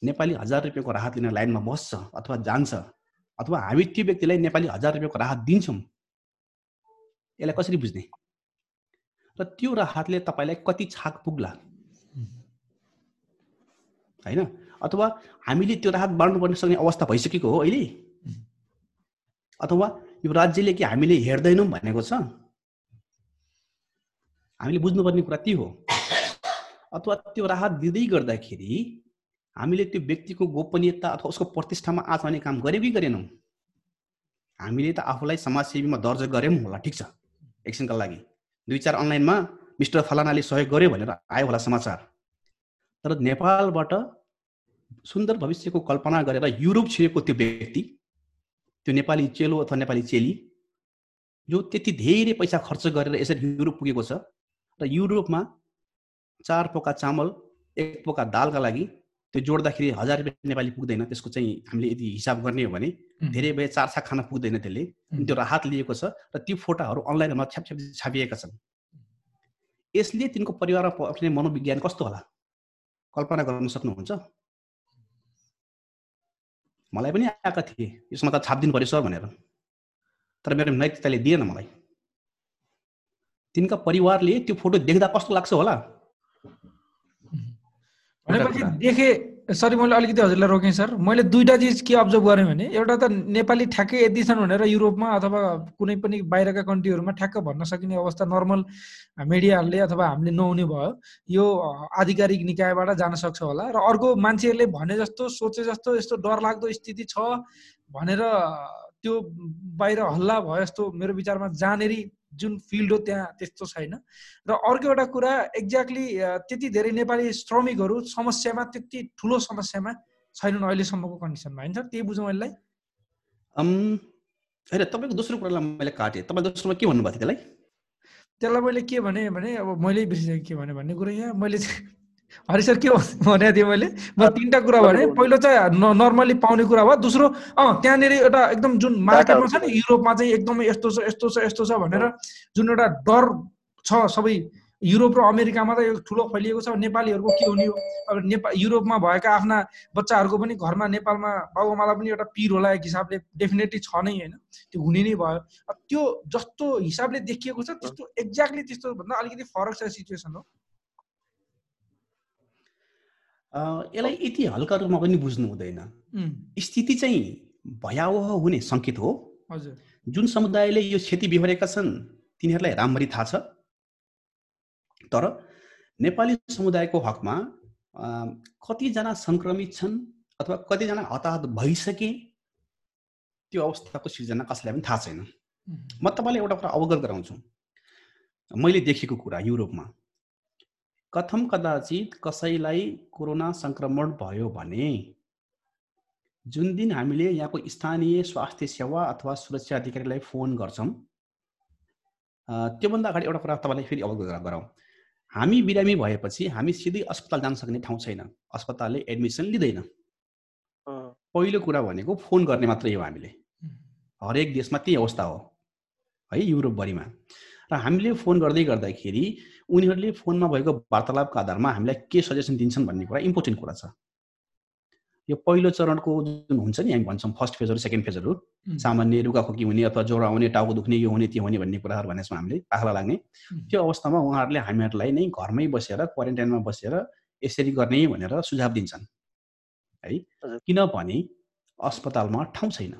नेपाली हजार रुपियाँको राहत लिन लाइनमा बस्छ अथवा जान्छ अथवा हामी त्यो व्यक्तिलाई नेपाली हजार रुपियाँको राहत दिन्छौँ। यसलाई कसरी बुझ्ने? र त्यो राहतले तपाईँलाई कति छाक पुग्ला। होइन? अथवा हामीले त्यो राहत बाँड्नुपर्ने सक्ने अवस्था भइसकेको हो अहिले? अथवा यो राज्यले कि हामीले हेर्दैनौँ भनेको छ? हामीले बुझ्नुपर्ने कुरा ती हो। अथवा त्यो राहत दिँदै गर्दाखेरि हामीले त्यो व्यक्तिको गोपनीयता अथवा उसको प्रतिष्ठामा आँच आउने काम गऱ्यौँ कि गरेनौँ? हामीले त आफूलाई समाजसेवीमा दर्ज गऱ्यौँ होला ठिक छ। एकछिनका लागि। दुई चार अनलाइनमा मिस्टर फलानाले सहयोग गर्यो भनेर आयो होला समाचार। तर नेपालबाट सुन्दर भविष्यको कल्पना गरेर युरोप छिरेको त्यो व्यक्ति त्यो नेपाली चेलो अथवा नेपाली चेली जो त्यति धेरै पैसा खर्च गरेर यसरी युरोप पुगेको छ र युरोपमा चार पोका चामल एक पोका दालका लागि त्यो जोड्दाखेरि हजार रुपियाँ नेपाली पुग्दैन। त्यसको चाहिँ हामीले यदि हिसाब गर्ने हो भने धेरै भए चार छाक खान पुग्दैन त्यसले। त्यो राहत लिएको छ र ती फोटाहरू अनलाइनमा छ्याप छ्याप छापिएका छन्। यसले तिनको परिवारमा पर्ने मनोविज्ञान कस्तो होला? कल्पना गर्न सक्नुहुन्छ? मलाई पनि आएका थिए। यसमा त छापिदिनु पऱ्यो सर भनेर। तर मेरो नैतिकताले दिएन मलाई। तिनका परिवारले त्यो फोटो देख्दा कस्तो लाग्छ होला? देखे सरी मैले अलिकति हजुरलाई रोकेँ सर। मैले दुईवटा चिज के अब्जर्भ गरेँ भने एउटा त नेपाली ठ्याक्कै यति छन् भनेर युरोपमा अथवा कुनै पनि बाहिरका कन्ट्रीहरूमा ठ्याक्क भन्न सकिने अवस्था नर्मल मिडियाहरूले अथवा हामीले नहुने भयो यो आधिकारिक निकायबाट जान सक्छ होला। र अर्को मान्छेहरूले भने जस्तो सोचे जस्तो यस्तो डरलाग्दो स्थिति छ भनेर त्यो बाहिर हल्ला भयो जस्तो मेरो विचारमा जहाँनेरि जुन फिल्ड हो त्यहाँ त्यस्तो छैन। र अर्को एउटा कुरा एक्ज्याक्टली त्यति धेरै नेपाली श्रमिकहरू समस्यामा त्यति ठुलो समस्यामा छैनन् अहिलेसम्मको कन्डिसनमा होइन सर त्यही बुझौँ यसलाई? होइन तपाईँको दोस्रो कुरालाई मैले काटेँ। तपाईँ दोस्रोमा के भन्नुभएको थियो त्यसलाई? त्यसलाई मैले के भने भने अब मैले बिर्सेँ के भने भन्ने कुरा यहाँ। मैले हरि सर के भनेको थिएँ मैले। म तिनवटा कुरा भने। पहिलो चाहिँ नर्मली पाउने कुरा भयो दोस्रो अँ त्यहाँनिर एउटा एकदम जुन मार्केटमा छ नि युरोपमा चाहिँ एकदमै यस्तो छ यस्तो छ यस्तो छ भनेर जुन एउटा डर छ सबै युरोप र अमेरिकामा त ठुलो फैलिएको छ। नेपालीहरूको के हुने हो अब नेपाल युरोपमा भएका आफ्ना बच्चाहरूको पनि घरमा नेपालमा बाबुआमालाई पनि एउटा पिर होला एक हिसाबले। डेफिनेटली छ नै होइन। त्यो हुने नै भयो। त्यो जस्तो हिसाबले देखिएको छ त्यस्तो एक्ज्याक्टली त्यस्तो भन्दा अलिकति फरक छ सिचुएसन हो। यसलाई यति हल्का रूपमा पनि बुझ्नु हुँदैन। स्थिति चाहिँ भयावह हुने सङ्केत हो। हजुर। जुन समुदायले यो क्षति बिहोरेका छन् तिनीहरूलाई राम्ररी थाहा छ। तर नेपाली समुदायको हकमा कतिजना सङ्क्रमित छन् अथवा कतिजना हताहत भइसके त्यो अवस्थाको सिर्जना कसैलाई पनि थाहा छैन। म तपाईँलाई एउटा कुरा अवगत गराउँछु। मैले देखेको कुरा युरोपमा। कथम कदाचित कसैलाई कोरोना सङ्क्रमण भयो भने? जुन दिन हामीले यहाँको स्थानीय स्वास्थ्य सेवा अथवा सुरक्षा अधिकारीलाई फोन गर्छौँ त्योभन्दा अगाडि एउटा कुरा तपाईँलाई फेरि अवगत गराउँ। हामी बिरामी भएपछि हामी सिधै अस्पताल जान सक्ने ठाउँ छैन। अस्पतालले एडमिसन लिँदैन। पहिलो कुरा भनेको फोन गर्ने मात्रै हो हामीले। हरेक देशमा त्यही अवस्था हो है युरोपभरिमा। र हामीले फोन गर्दै गर्दाखेरि उनीहरूले फोनमा भएको वार्तालापका आधारमा हामीलाई के सजेसन दिन्छन् भन्ने कुरा इम्पोर्टेन्ट कुरा छ। यो पहिलो चरणको जुन हुन्छ नि हामी भन्छौँ फर्स्ट फेजहरू सेकेन्ड फेजहरू सामान्य रुगाखोकी हुने अथवा ज्वरो आउने टाउको दुख्ने यो हुने त्यो हुने भन्ने कुराहरू भनेको हामीले पाखला लाग्ने। त्यो अवस्थामा उहाँहरूले हामीहरूलाई नै घरमै बसेर क्वारेन्टाइनमा बसेर यसरी गर्ने भनेर सुझाव दिन्छन्। है? किनभने अस्पतालमा ठाउँ छैन।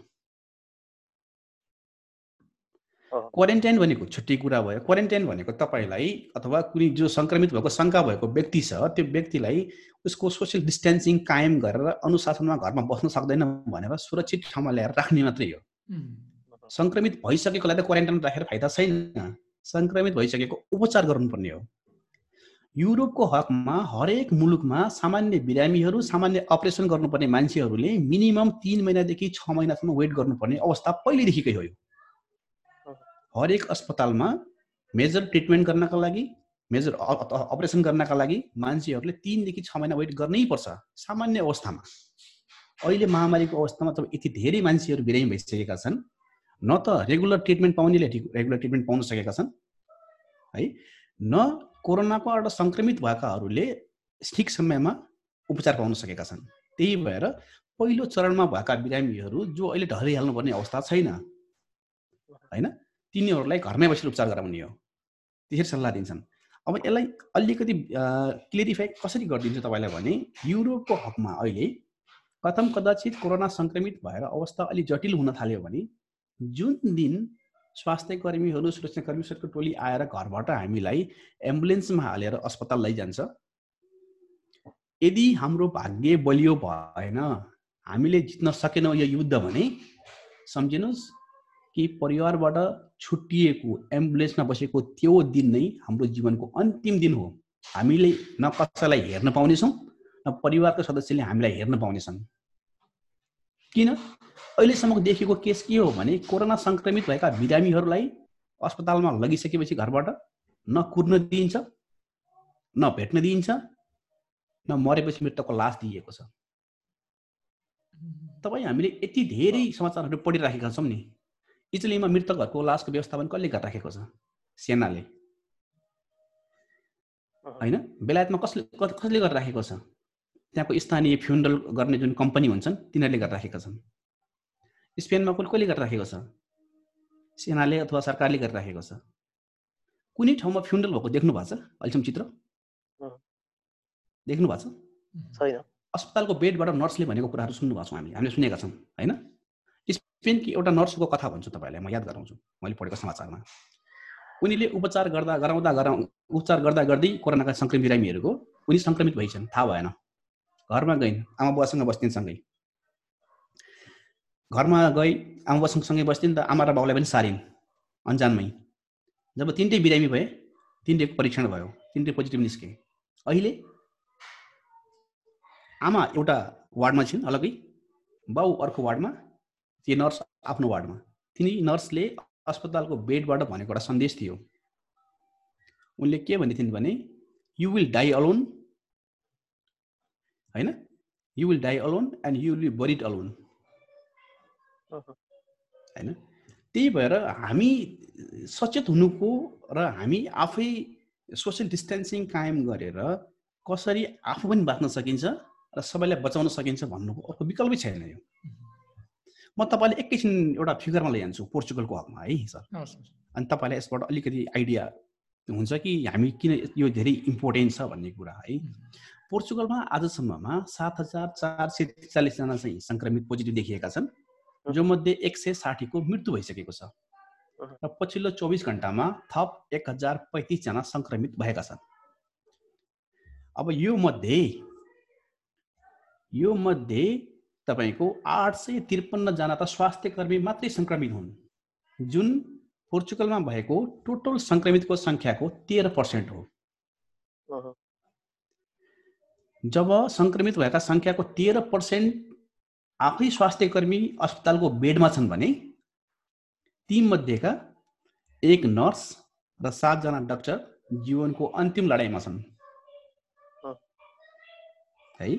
क्वारेन्टाइन भनेको छुट्टी कुरा भयो क्वारेन्टाइन भनेको तपाईँलाई अथवा कुनै जो सङ्क्रमित भएको शङ्का भएको व्यक्ति छ त्यो व्यक्तिलाई उसको सोसियल डिस्टेन्सिङ कायम गरेर अनुशासनमा घरमा बस्न सक्दैन भनेर सुरक्षित ठाउँमा ल्याएर राख्ने मात्रै हो। सङ्क्रमित भइसकेकोलाई त क्वारेन्टाइन राखेर फाइदा छैन। सङ्क्रमित भइसकेको उपचार गर्नुपर्ने हो। युरोपको हकमा हरेक मुलुकमा सामान्य बिरामीहरू सामान्य अपरेसन गर्नुपर्ने मान्छेहरूले मिनिमम तिन महिनादेखि छ महिनासम्म वेट गर्नुपर्ने अवस्था पहिलेदेखिकै हो हरेक अस्पतालमा मेजर ट्रिटमेन्ट गर्नका लागि मेजर अपरेसन गर्नका लागि मान्छेहरूले तिनदेखि छ महिना वेट गर्नै पर्छ सामान्य अवस्थामा। अहिले महामारीको अवस्थामा तपाईँ यति धेरै मान्छेहरू बिरामी भइसकेका छन् न त रेगुलर ट्रिटमेन्ट पाउनेले रेगुलर ट्रिटमेन्ट पाउन सकेका छन् है? न कोरोनाबाट सङ्क्रमित भएकाहरूले ठिक समयमा उपचार पाउन सकेका छन्। त्यही भएर पहिलो चरणमा भएका बिरामीहरू जो अहिले ढलिहाल्नुपर्ने अवस्था छैन होइन? तिनीहरूलाई घरमै बसेर उपचार गराउने हो। त्यसरी सल्लाह दिन्छन्। अब यसलाई अलिकति क्लियरिफाई कसरी गरिदिन्छु तपाईँलाई भने युरोपको हकमा अहिले कथम कदाचित कोरोना सङ्क्रमित भएर अवस्था अलिक जटिल हुन थाल्यो भने जुन दिन स्वास्थ्य कर्मीहरू सुरक्षा कर्मीहरूको टोली आएर घरबाट हामीलाई एम्बुलेन्समा हालेर अस्पताल लैजान्छ। यदि हाम्रो भाग्य बलियो भएन हामीले जित्न सकेनौँ यो युद्ध भने सम्झिनुहोस् कि परिवारबाट छुट्टिएको एम्बुलेन्समा बसेको त्यो दिन नै हाम्रो जीवनको अन्तिम दिन हो। हामीले न कसैलाई हेर्न पाउनेछौँ न परिवारको सदस्यले हामीलाई हेर्न पाउनेछन्। किन? अहिलेसम्म देखेको केस के हो भने कोरोना सङ्क्रमित भएका बिरामीहरूलाई अस्पतालमा लगिसकेपछि घरबाट न कुर्न दिइन्छ न भेट्न दिइन्छ न मरेपछि मृतकको लास दिइएको छ। तपाईँ हामीले यति धेरै समाचारहरू पढिराखेका छौँ नि। इटलीमा मृतकहरूको लासको व्यवस्थापन कसले गरिराखेको छ? सेनाले। होइन? बेलायतमा कसले कसले गरिराखेको छ? त्यहाँको स्थानीय फ्युन्डल गर्ने जुन कम्पनी हुन्छन् तिनीहरूले गरिराखेका छन्। स्पेनमा कसले कसले गरिराखेको छ? सेनाले अथवा सरकारले गरिराखेको छ। कुनै ठाउँमा फ्युन्डल भएको देख्नु भएको छ? अहिलेसम्म चित्र? देख्नु भएको छ? अस्पतालको बेडबाट नर्सले भनेको कुराहरू सुन्नु भएको छौँ हामीले हामीले सुनेका छौँ। होइन? स्पेनकी एउटा नर्सको कथा भन्छु तपाईँलाई म याद गराउँछु मैले पढेको समाचारमा। उनीले उपचार गर्दा गराउँदा गराउ उपचार गर्दा गर्दै कोरोनाका सङ्क्रमित बिरामीहरूको उनी सङ्क्रमित भइछन् थाहा भएन। घरमा गइन् आमा बुवासँग बस्थिन् सँगै। घरमा गई आमा बुवा सँगसँगै बस्थिन् त आमा र बाउलाई पनि सारिन् अन्जानमै। जब तिनटै बिरामी भए तिनटैको परीक्षण भयो तिनटै पोजिटिभ निस्के। अहिले आमा एउटा वार्डमा छिन् अलग्गै बाउ अर्को वार्डमा ती नर्स आफ्नो वार्डमा। तिनी नर्सले अस्पतालको बेडबाट भनेको एउटा सन्देश थियो उनले के भन्दै थिइन् भने यु विल डाई अलोन होइन? You will die alone and you will be buried alone होइन? त्यही भएर हामी सचेत हुनुको र हामी आफै सोसियल डिस्टेन्सिङ कायम गरेर कसरी आफू पनि बाँच्न सकिन्छ र सबैलाई बचाउन सकिन्छ भन्नुको अर्को विकल्पै छैन यो। म तपाईँलाई एकैछिन एउटा फिगरमा लैजान्छु पोर्चुगलको हकमा है सर अनि तपाईँलाई यसबाट अलिकति आइडिया हुन्छ कि हामी किन यो धेरै इम्पोर्टेन्ट छ भन्ने कुरा है। पोर्चुगलमा आजसम्ममा सात हजार चार सय त्रिचालिसजना चाहिँ सङ्क्रमित पोजिटिभ देखिएका छन् जो मध्ये एक सय साठीको मृत्यु भइसकेको छ। र पछिल्लो चौबिस घन्टामा थप एक हजार पैँतिसजना सङ्क्रमित भएका छन्। अब यो मध्ये यो मध्ये तपाईँको आठ सय त्रिपन्नजना त स्वास्थ्य कर्मी मात्रै सङ्क्रमित हुन्। जुन पोर्चुगलमा भएको टोटल सङ्क्रमितको सङ्ख्याको तेह्र पर्सेन्ट हो। जब सङ्क्रमित भएका सङ्ख्याको तेह्र पर्सेन्ट आफै स्वास्थ्य कर्मी अस्पतालको बेडमा छन् भने तीमध्येका एक नर्स र सातजना डाक्टर जीवनको अन्तिम लडाइँमा छन्। है?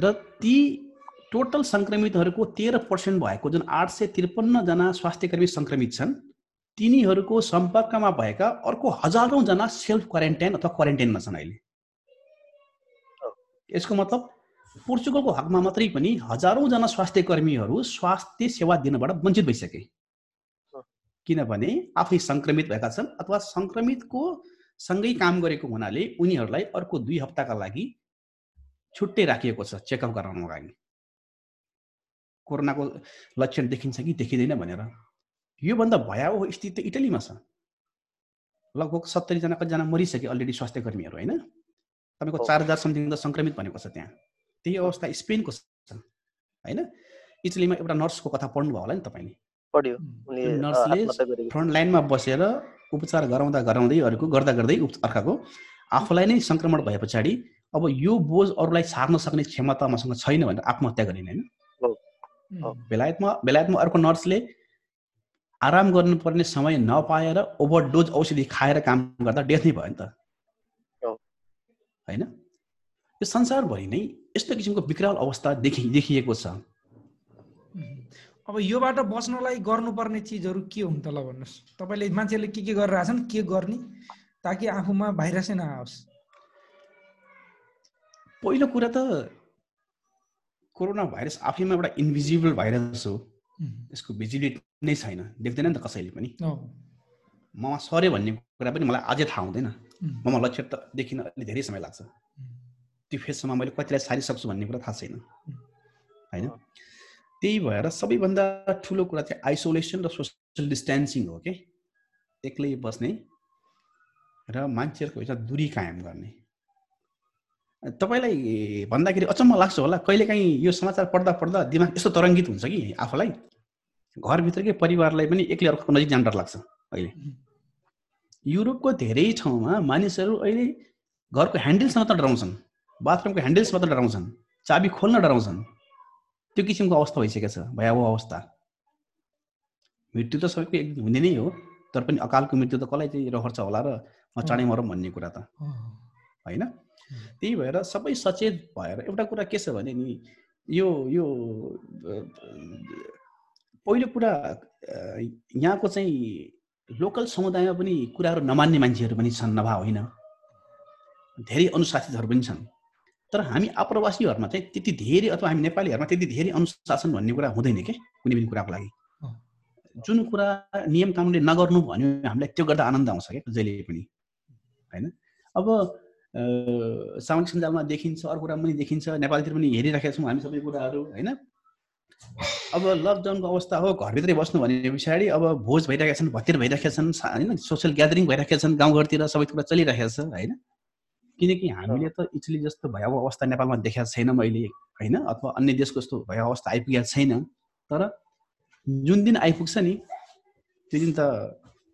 र ती टोटल सङ्क्रमितहरूको तेह्र पर्सेन्ट भएको जुन आठ सय त्रिपन्नजना स्वास्थ्य कर्मी सङ्क्रमित छन् तिनीहरूको सम्पर्कमा भएका अर्को हजारौँजना सेल्फ क्वारेन्टाइन अथवा क्वारेन्टाइनमा छन् अहिले। यसको मतलब पोर्चुगलको हकमा मात्रै पनि हजारौँजना स्वास्थ्य कर्मीहरू स्वास्थ्य सेवा दिनबाट वञ्चित भइसके। किनभने आफै सङ्क्रमित भएका छन् अथवा सङ्क्रमितको सँगै काम गरेको हुनाले उनीहरूलाई अर्को दुई हप्ताका लागि छुट्टै राखिएको छ चेकअप गराउनको लागि। कोरोनाको लक्षण देखिन्छ कि देखिँदैन भनेर। योभन्दा भयावह स्थिति त इटलीमा छ। लगभग सत्तरीजना कतिजना मरिसक्यो अलरेडी स्वास्थ्य कर्मीहरू होइन? तपाईँको चार हजार समथिङ त सङ्क्रमित भनेको छ त्यहाँ। त्यही अवस्था स्पेनको छ होइन? इटलीमा एउटा नर्सको कथा पढ्नुभयो होला नि तपाईँले। नर्सले फ्रन्ट लाइनमा बसेर उपचार गराउँदा गराउँदै अरूको गर्दा गर्दै अर्काको आफूलाई नै सङ्क्रमण भए पछाडि अब यो बोझ अरूलाई सार्न सक्ने क्षमता मसँग छैन भनेर आत्महत्या गरिने होइन? बेलायतमा बेलायतमा अर्को नर्सले आराम गर्नुपर्ने समय नपाएर ओभरडोज औषधि खाएर काम गर्दा डेथ नै भयो नि त। होइन? यो संसारभरि नै यस्तो किसिमको विकराल अवस्था देखि देखिएको छ। अब योबाट बच्नलाई गर्नुपर्ने चिजहरू के हुन् त ल भन्नुहोस्। तपाईँले मान्छेले के के गरिरहेछन् के गर्ने ताकि आफूमा भाइरसै नआओस्? पहिलो कुरा त कोरोना भाइरस आफैमा एउटा इन्भिजिबल भाइरस हो। यसको भिजिबिलिटी नै छैन। देख्दैन नि त कसैले पनि। ममा सर्यो भन्ने कुरा पनि मलाई अझै थाहा हुँदैन। ममा लक्षण त देखिन अलिक धेरै समय लाग्छ। त्यो फेससम्म मैले कतिलाई सारिसक्छु भन्ने कुरा थाहा छैन। होइन? त्यही भएर सबैभन्दा ठुलो कुरा चाहिँ आइसोलेसन र सोसियल डिस्टेन्सिङ हो कि एक्लै बस्ने र मान्छेहरूको बिचमा दुरी कायम गर्ने। तपाईँलाई भन्दाखेरि अचम्म लाग्छ होला। कहिलेकाहीँ यो समाचार पढ्दा पढ्दा दिमाग यस्तो तरङ्गित हुन्छ कि आफूलाई? घरभित्रकै परिवारलाई पनि एक्लै अर्को नजिक जान डर लाग्छ अहिले। युरोपको धेरै ठाउँमा मानिसहरू अहिले घरको ह्यान्डल्समा त डराउँछन् बाथरुमको ह्यान्डल्समा त डराउँछन् चाबी खोल्न डराउँछन्। त्यो किसिमको अवस्था भइसकेको छ भयावह अवस्था। मृत्यु त सबैको एक हुने नै हो तर पनि अकालको मृत्यु त कसलाई चाहिँ रहर छ होला र म चाँडै मरौँ भन्ने कुरा त। होइन? त्यही भएर सबै सचेत भएर एउटा कुरा के छ भने नि यो यो पहिलो कुरा यहाँको चाहिँ लोकल समुदायमा पनि कुराहरू नमान्ने मान्छेहरू पनि छन् नभए होइन। धेरै अनुशासितहरू पनि छन्। तर हामी आप्रवासीहरूमा चाहिँ त्यति धेरै अथवा हामी नेपालीहरूमा त्यति धेरै अनुशासन भन्ने कुरा हुँदैन क्या कुनै पनि कुराको लागि। जुन कुरा नियम कानुनले नगर्नु भन्यो हामीलाई त्यो गर्दा आनन्द आउँछ क्या जहिले पनि। होइन? अब सामाजिक सञ्जालमा देखिन्छ अर्को कुरा पनि देखिन्छ। नेपालतिर पनि हेरिराखेका छौँ हामी सबै कुराहरू होइन? अब लकडाउनको अवस्था हो घरभित्रै बस्नु भने पछाडि अब भोज भइरहेका छन् भतिर भइरहेका छन् होइन? सोसियल ग्यादरिङ भइरहेका छन् गाउँघरतिर सबै कुरा चलिरहेको छ होइन? किनकि हामीले त इटली जस्तो भयावह अवस्था नेपालमा देखाएको छैन मैले होइन? अथवा अन्य देशको जस्तो भयावह अवस्था आइपुगेको छैन। तर जुन दिन आइपुग्छ नि त्यो दिन त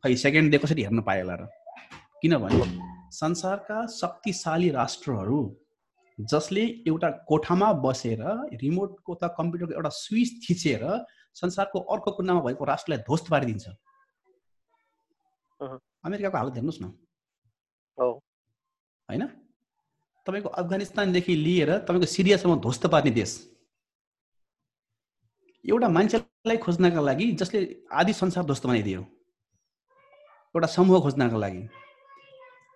खै सेकेन्ड डे कसरी हेर्न पायो होला र? किनभने संसारका शक्तिशाली राष्ट्रहरू जसले एउटा कोठामा बसेर रिमोटको त कम्प्युटरको एउटा स्विच थिचेर संसारको अर्को कुनामा भएको राष्ट्रलाई ध्वस्त पारिदिन्छ। अमेरिकाको हालत हेर्नुहोस् न। होइन? तपाईँको अफगानिस्तानदेखि लिएर तपाईँको सिरियासम्म ध्वस्त पार्ने देश। एउटा मान्छेलाई खोज्नका लागि जसले आदि संसार ध्वस्त बनाइदियो। एउटा समूह खोज्नका लागि।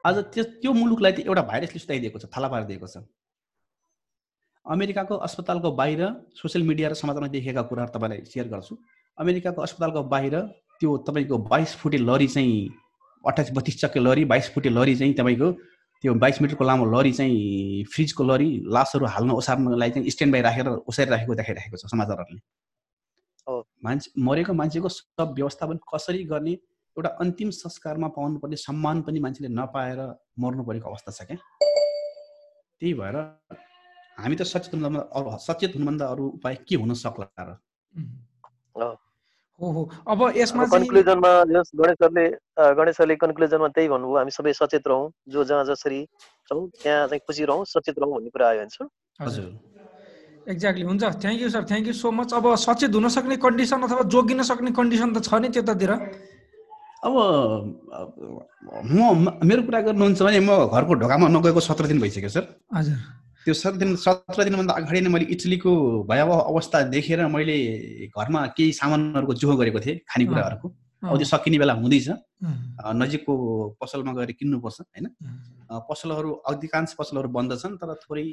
आज त्यो त्यो मुलुकलाई त एउटा भाइरसले सुताइदिएको छ थाला पारिदिएको छ। अमेरिकाको अस्पतालको बाहिर सोसियल मिडिया र समाचारमा देखेका कुराहरू तपाईँलाई सेयर गर्छु। अमेरिकाको अस्पतालको बाहिर त्यो तपाईँको बाइस फुटे लरी चाहिँ अठाइस बत्तिस चक्के लरी बाइस फुटे लरी चाहिँ तपाईँको त्यो बाइस मिटरको लामो लरी चाहिँ फ्रिजको लरी लासहरू हाल्न ओसार्नलाई चाहिँ स्ट्यान्ड बाई राखेर ओसारिराखेको देखाइराखेको छ समाचारहरूले। मान्छे मरेको मान्छेको सब व्यवस्थापन कसरी गर्ने एउटा अन्तिम संस्कारमा पाउनुपर्ने सम्मान पनि मान्छेले नपाएर मर्नु परेको अवस्था छ क्या। त्यही भएर हामी त सचेत हुनुभन्दा सचेत हुनुभन्दा अरू उपाय के हुन सक्ला र? हो हो। अब यसमा कन्क्लुजनमा गणेश सरले गणेश सरले कन्क्लुजनमा त्यही भन्नुभयो हामी सबै सचेत रहौँ जो जहाँ जसरी छौँ त्यहाँ चाहिँ खुसी रहौँ सचेत रहौँ भन्ने कुरा आयो भने हजुर। एक्ज्याक्टली हुन्छ। Thank you sir thank you so much अब सचेत हुन सक्ने कन्डिसन अथवा जोगिन सक्ने कन्डिसन त छ नि त्यतातिर। अब म मेरो कुरा गर्नुहुन्छ भने म घरको ढोकामा नगएको सत्र दिन भइसक्यो सर। हजुर। त्यो सत्र दिन सत्र दिनभन्दा अगाडि नै मैले इटलीको भयावह अवस्था देखेर मैले घरमा केही सामानहरूको जुहो गरेको थिएँ खानेकुराहरूको। अब त्यो सकिने बेला हुँदैछ। नजिकको पसलमा गएर किन्नुपर्छ होइन? पसलहरू अधिकांश पसलहरू बन्द छन् तर थोरै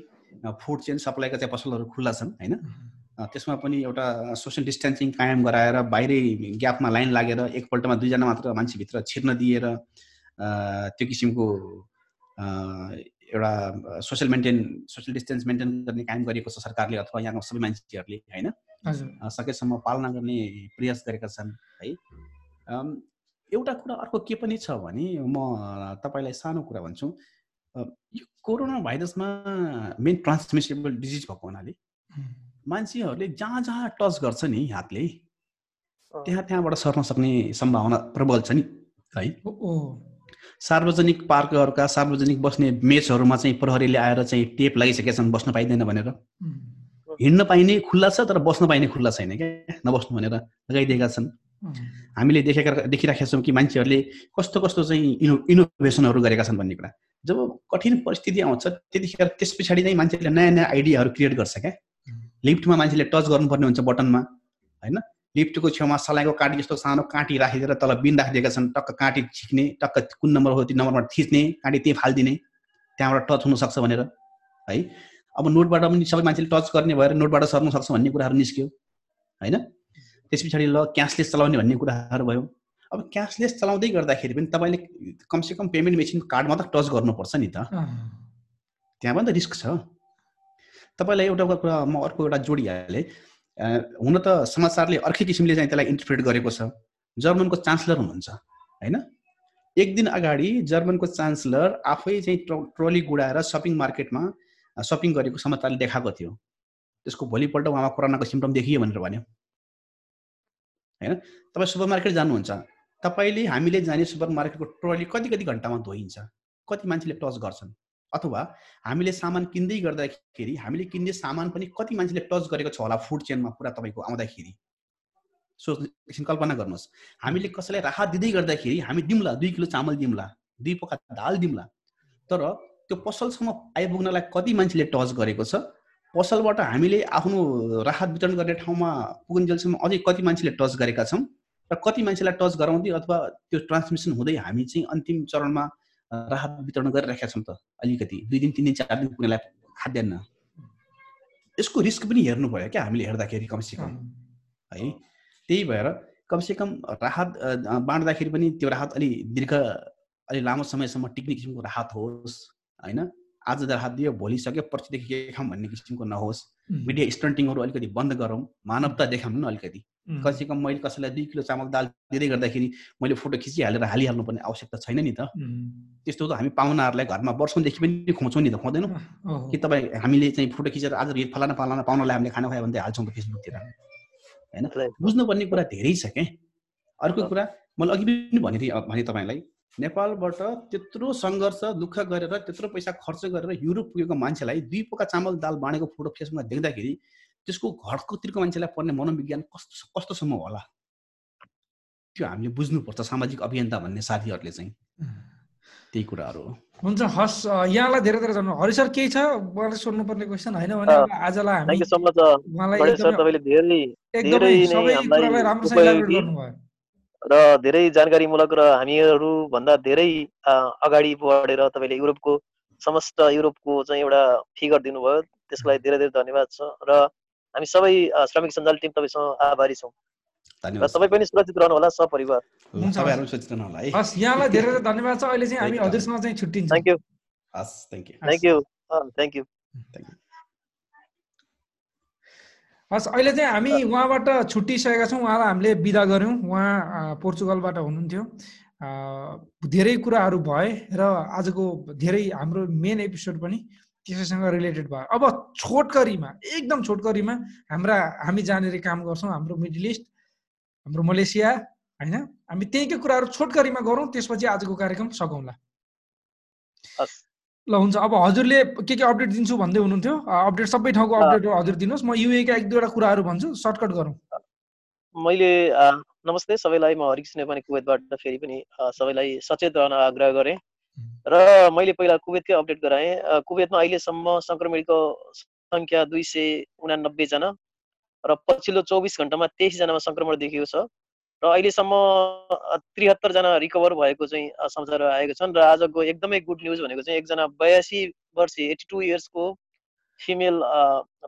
फुड चेन सप्लाईका चाहिँ पसलहरू खुल्ला छन् होइन? त्यसमा पनि एउटा सोसियल डिस्टेन्सिङ कायम गराएर बाहिरै ग्यापमा लाइन लागेर एकपल्टमा दुईजना मात्र मान्छेभित्र छिर्न दिएर त्यो किसिमको एउटा social maintain social distance maintain गर्ने कायम गरिएको छ सरकारले अथवा यहाँको सबै मान्छेहरूले होइन? सकेसम्म पालना गर्ने प्रयास गरेका छन् है? एउटा कुरा अर्को के पनि छ भने म तपाईँलाई सानो कुरा भन्छु। यो कोरोना भाइरसमा मेन ट्रान्समिसेबल डिजिज भएको हुनाले मान्छेहरूले जहाँ जहाँ टच गर्छ नि हातले त्यहाँ त्यहाँबाट सर्न सक्ने सम्भावना प्रबल छ नि है। सार्वजनिक पार्कहरूका सार्वजनिक बस्ने मेचहरूमा चाहिँ प्रहरीले आएर चाहिँ टेप लगाइसकेका छन् बस्न पाइँदैन भनेर। हिँड्न पाइने खुल्ला छ तर बस्न पाइने खुल्ला छैन क्या नबस्नु भनेर लगाइदिएका छन्। हामीले देखेका देखिराखेका छौँ कि मान्छेहरूले कस्तो कस्तो चाहिँ इनो इनोभेसनहरू गरेका छन् भन्ने कुरा। जब कठिन परिस्थिति आउँछ त्यतिखेर त्यस पछाडि चाहिँ मान्छेले नयाँ नयाँ आइडियाहरू क्रिएट गर्छ क्या। लिफ्टमा मान्छेले टच गर्नुपर्ने हुन्छ बटनमा होइन? लिफ्टको छेउमा सलाइको काँटी जस्तो सानो काँटी राखिदिएर तल बिन राखिदिएका छन् टक्क काँटी छिक्ने टक्क कुन नम्बर हो त्यो नम्बरमा थिच्ने काँटी त्यहीँ फालिदिने त्यहाँबाट टच हुनसक्छ भनेर है? अब नोटबाट पनि सबै मान्छेले टच गर्ने भएर नोटबाट सर्न सक्छ भन्ने कुराहरू निस्क्यो होइन? त्यस पछाडि ल क्यासलेस चलाउने भन्ने कुराहरू भयो। अब क्यासलेस चलाउँदै गर्दाखेरि पनि तपाईँले कमसेकम पेमेन्ट मेसिनको कार्डमा त टच गर्नुपर्छ नि त। त्यहाँ पनि त रिस्क छ। तपाईँलाई एउटा कुरा म अर्को एउटा जोडिहालेँ हुन त समाचारले अर्कै किसिमले चाहिँ त्यसलाई इन्टरप्रेट गरेको छ। जर्मनको चान्सलर हुनुहुन्छ होइन? एक दिन अगाडि जर्मनको चान्सलर आफै चाहिँ ट्रली गुडाएर सपिङ मार्केटमा सपिङ गरेको समाचारले देखाएको थियो। त्यसको भोलिपल्ट उहाँमा कोरोनाको सिम्टम देखियो भनेर भन्यो। होइन? तपाईँ सुपर मार्केट जानुहुन्छ। तपाईँले हामीले जाने सुपर मार्केटको ट्रली कति कति घन्टामा धोइन्छ? कति मान्छेले टच गर्छन्? अथवा हामीले सामान किन्दै गर्दाखेरि हामीले किन्ने सामान पनि कति मान्छेले टच गरेको छ होला फुड चेनमा पुरा तपाईँको आउँदाखेरि? सो एकछिन कल्पना गर्नुहोस्। हामीले कसैलाई राहत दिँदै गर्दाखेरि हामी दिउँला दुई किलो चामल दिउँला दुई पका दाल दिउँला तर त्यो पसलसम्म आइपुग्नलाई कति मान्छेले टच गरेको छ? पसलबाट हामीले आफ्नो राहत वितरण गर्ने ठाउँमा पुगुन्जेलसम्म अझै कति मान्छेले टच गरेका छौँ? र कति मान्छेलाई टच गराउँदै अथवा त्यो ट्रान्समिसन हुँदै हामी चाहिँ अन्तिम चरणमा राहत वितरण गरिराखेका छौँ त अलिकति दुई दिन तिन दिन चार दिन पुग्नेलाई खाद्यान्न। यसको रिस्क पनि हेर्नु पऱ्यो क्या हामीले हेर्दाखेरि कमसेकम है? त्यही भएर कमसेकम राहत बाँड्दाखेरि पनि त्यो राहत अलि दीर्घ अलि लामो समयसम्म टिक्ने किसिमको राहत होस् होइन? आज राहत दियो भोलि सक्यो पर्सिदेखि के खाऊँ भन्ने किसिमको नहोस्। मिडिया स्टन्टिङहरू अलिकति बन्द गरौँ मानवता देखाउँ न अलिकति। कमसेकम मैले कसैलाई दुई किलो चामल दाल दिँदै गर्दाखेरि मैले फोटो खिचिहालेर हालिहाल्नु पर्ने आवश्यकता छैन नि त। त्यस्तो त हामी पाहुनाहरूलाई घरमा वर्षौँदेखि पनि खुवाउँछौँ नि त खुवाउँदैनौँ कि तपाईँ हामीले चाहिँ फोटो खिचेर आज फलाना फलाना पाहुनालाई हामीले खाना खुवायो भने हाल्छौँ त फेसबुकतिर। होइन? बुझ्नुपर्ने कुरा धेरै छ क्या अर्को कुरा मैले अघि पनि भने भने तपाईँलाई। नेपालबाट त्यत्रो सङ्घर्ष दुःख गरेर त्यत्रो पैसा खर्च गरेर युरोप पुगेको मान्छेलाई दुई पोका चामल दाल बाँडेको फोटो फेसबुकमा देख्दाखेरि त्यसको घरकोतिरको मान्छेलाई पर्ने मनोविज्ञान कस्तो कस्तोसम्म होला? त्यो हामीले बुझ्नुपर्छ सामाजिक अभियन्ता भन्ने साथीहरूले चाहिँ। त्यही कुराहरू हो। हुन्छ हस् यहाँलाई धेरै धेरै जानु हरि सर केही छ? उहाँले सोध्नुपर्ने क्वेसन होइन भने आजलाई हामी र धेरै जानकारीमूलक र हामीहरू भन्दा धेरै अगाडि बढेर तपाईँले युरोपको समस्त युरोपको चाहिँ एउटा फिगर दिनुभयो। त्यसलाई धेरै धेरै धन्यवाद छ र हामी सबै श्रमिक सञ्जाल टिम तपाईँसँग आभारी छौँ। र तपाईँ पनि सुरक्षित रहनु होला सपरिवार हस् यहाँलाई धेरै धेरै धन्यवाद छ। अहिले चाहिँ हामी हजुरसँग चाहिँ छुट्टिन्छ। थ्याङ्क यू हस् thank you thank you thank you thank you हस् अहिले चाहिँ हामी उहाँबाट छुट्टिसकेका छौँ। उहाँलाई हामीले बिदा गऱ्यौँ। उहाँ पोर्चुगलबाट हुनुहुन्थ्यो। धेरै कुराहरू भए र आजको धेरै हाम्रो मेन एपिसोड पनि त्यसैसँग रिलेटेड भयो। अब छोटकरीमा एकदम छोटकरीमा हाम्रा हामी जहाँनिर काम गर्छौँ हाम्रो मिडल इस्ट हाम्रो मलेसिया होइन? हामी त्यहीँकै कुराहरू छोटकरीमा गरौँ त्यसपछि आजको कार्यक्रम सघाउँला। ल हुन्छ। अब हजुरले के के अपडेट दिन्छु भन्दै हुनुहुन्थ्यो। अपडेट सबै ठाउँको अपडेट हजुर दिनुहोस्। म युएका एक दुईवटा कुराहरू भन्छु सर्टकट गरौँ। मैले नमस्ते सबैलाई म हरिकृष्ण नेपाली कुवेतबाट फेरि पनि सबैलाई सचेत रहन आग्रह गरेँ। र मैले पहिला कुवेतकै अपडेट गराएँ। कुवेतमा अहिलेसम्म सङ्क्रमितको सङ्ख्या दुई सय उनानब्बेजना र पछिल्लो चौबिस घन्टामा तेइसजनामा सङ्क्रमण देखिएको छ। र अहिलेसम्म त्रिहत्तरजना रिकभर भएको चाहिँ समाचार आएको छन् र आजको एकदमै गुड न्युज भनेको चाहिँ एकजना बयासी वर्ष एट्टी टू इयर्सको फिमेल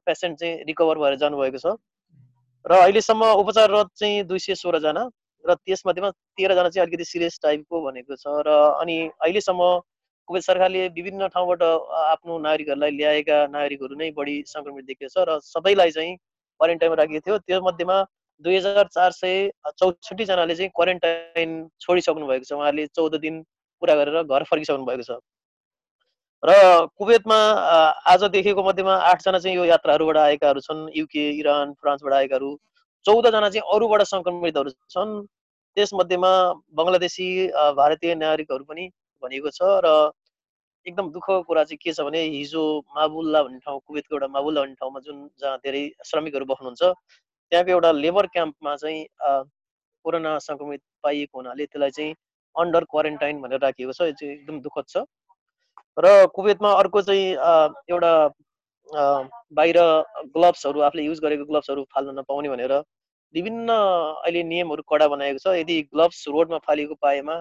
पेसेन्ट चाहिँ रिकभर भएर जानुभएको छ। र अहिलेसम्म उपचाररत चाहिँ दुई सय सोह्रजना र त्यसमध्येमा तेह्रजना चाहिँ अलिकति सिरियस टाइपको भनेको छ र अनि अहिलेसम्म कुवेत सरकारले विभिन्न ठाउँबाट आफ्नो नागरिकहरूलाई ल्याएका नागरिकहरू नै बढी सङ्क्रमित देखिएको छ र सबैलाई चाहिँ क्वारेन्टाइनमा राखिएको थियो। त्यो मध्येमा दुई हजार चार सय चौसठीजनाले चाहिँ क्वारेन्टाइन छोडिसक्नु भएको छ। उहाँहरूले चौध दिन पुरा गरेर घर फर्किसक्नु भएको छ। र कुवेतमा आज देखेको मध्येमा आठजना चाहिँ यो यात्राहरूबाट आएकाहरू छन्। युके इरान फ्रान्सबाट आएकाहरू। चौधजना चाहिँ अरूबाट सङ्क्रमितहरू छन्। त्यसमध्येमा बङ्गलादेशी भारतीय नागरिकहरू पनि भनिएको छ र एकदम दुःखको कुरा चाहिँ के छ भने हिजो माबुल्ला भन्ने ठाउँ कुवेतको एउटा माबुल्ला भन्ने ठाउँमा जुन जहाँ धेरै श्रमिकहरू बस्नुहुन्छ त्यहाँको एउटा लेबर क्याम्पमा चाहिँ कोरोना सङ्क्रमित पाइएको हुनाले त्यसलाई चाहिँ अन्डर क्वारेन्टाइन भनेर राखिएको छ यो चाहिँ एकदम दुःखद छ। र कुवेतमा अर्को चाहिँ एउटा बाहिर ग्लोभ्सहरू आफूले युज गरेको ग्लोभ्सहरू फाल्न नपाउने भनेर विभिन्न अहिले नियमहरू कडा बनाएको छ। यदि ग्लोभ्स रोडमा फालेको पाएमा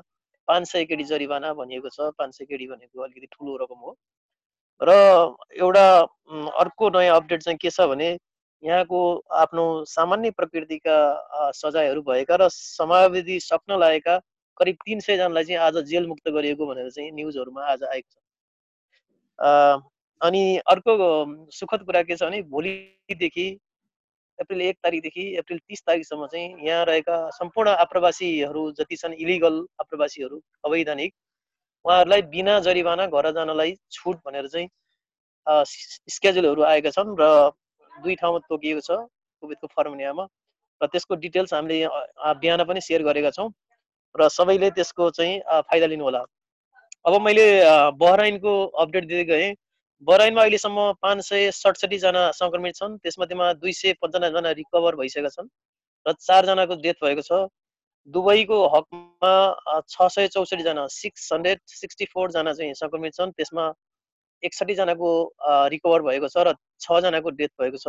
पाँच सय केडी जरिवाना भनिएको छ पाँच सय केडी भनेको अलिकति ठुलो रकम हो। र एउटा अर्को नयाँ अपडेट चाहिँ के छ भने यहाँको आफ्नो सामान्य प्रकृतिका सजायहरू भएका र समावेदी सक्न लागेका करिब तिन सयजनालाई चाहिँ आज जेल मुक्त गरिएको भनेर चाहिँ न्युजहरूमा आज आएको छ। अनि अर्को सुखद कुरा के छ भने भोलिदेखि अप्रिल एक तारिकदेखि अप्रिल तिस तारिकसम्म चाहिँ यहाँ रहेका सम्पूर्ण आप्रवासीहरू जति छन् इलिगल आप्रवासीहरू अवैधानिक उहाँहरूलाई बिना जरिवाना घर जानलाई छुट भनेर चाहिँ स्केजुलहरू आएका छन् र दुई ठाउँमा तोकिएको छ कोभिडको फर्मुलियामा र त्यसको डिटेल्स हामीले बिहान पनि सेयर गरेका छौँ। र सबैले त्यसको चाहिँ फाइदा लिनु होला अब मैले बहराइनको अपडेट दिँदै गएँ। बहराइनमा अहिलेसम्म पाँच सय सडसठीजना सङ्क्रमित छन्। त्यसमध्येमा दुई सय पन्चानब्बेजना रिकभर भइसकेका छन्। र चारजनाको डेथ भएको छ। दुबईको हकमा छ सय चौसठीजना सिक्स हन्ड्रेड सिक्सटी फोरजना चाहिँ सङ्क्रमित छन्। त्यसमा एकसठीजनाको रिकभर भएको छ र छजनाको डेथ भएको छ।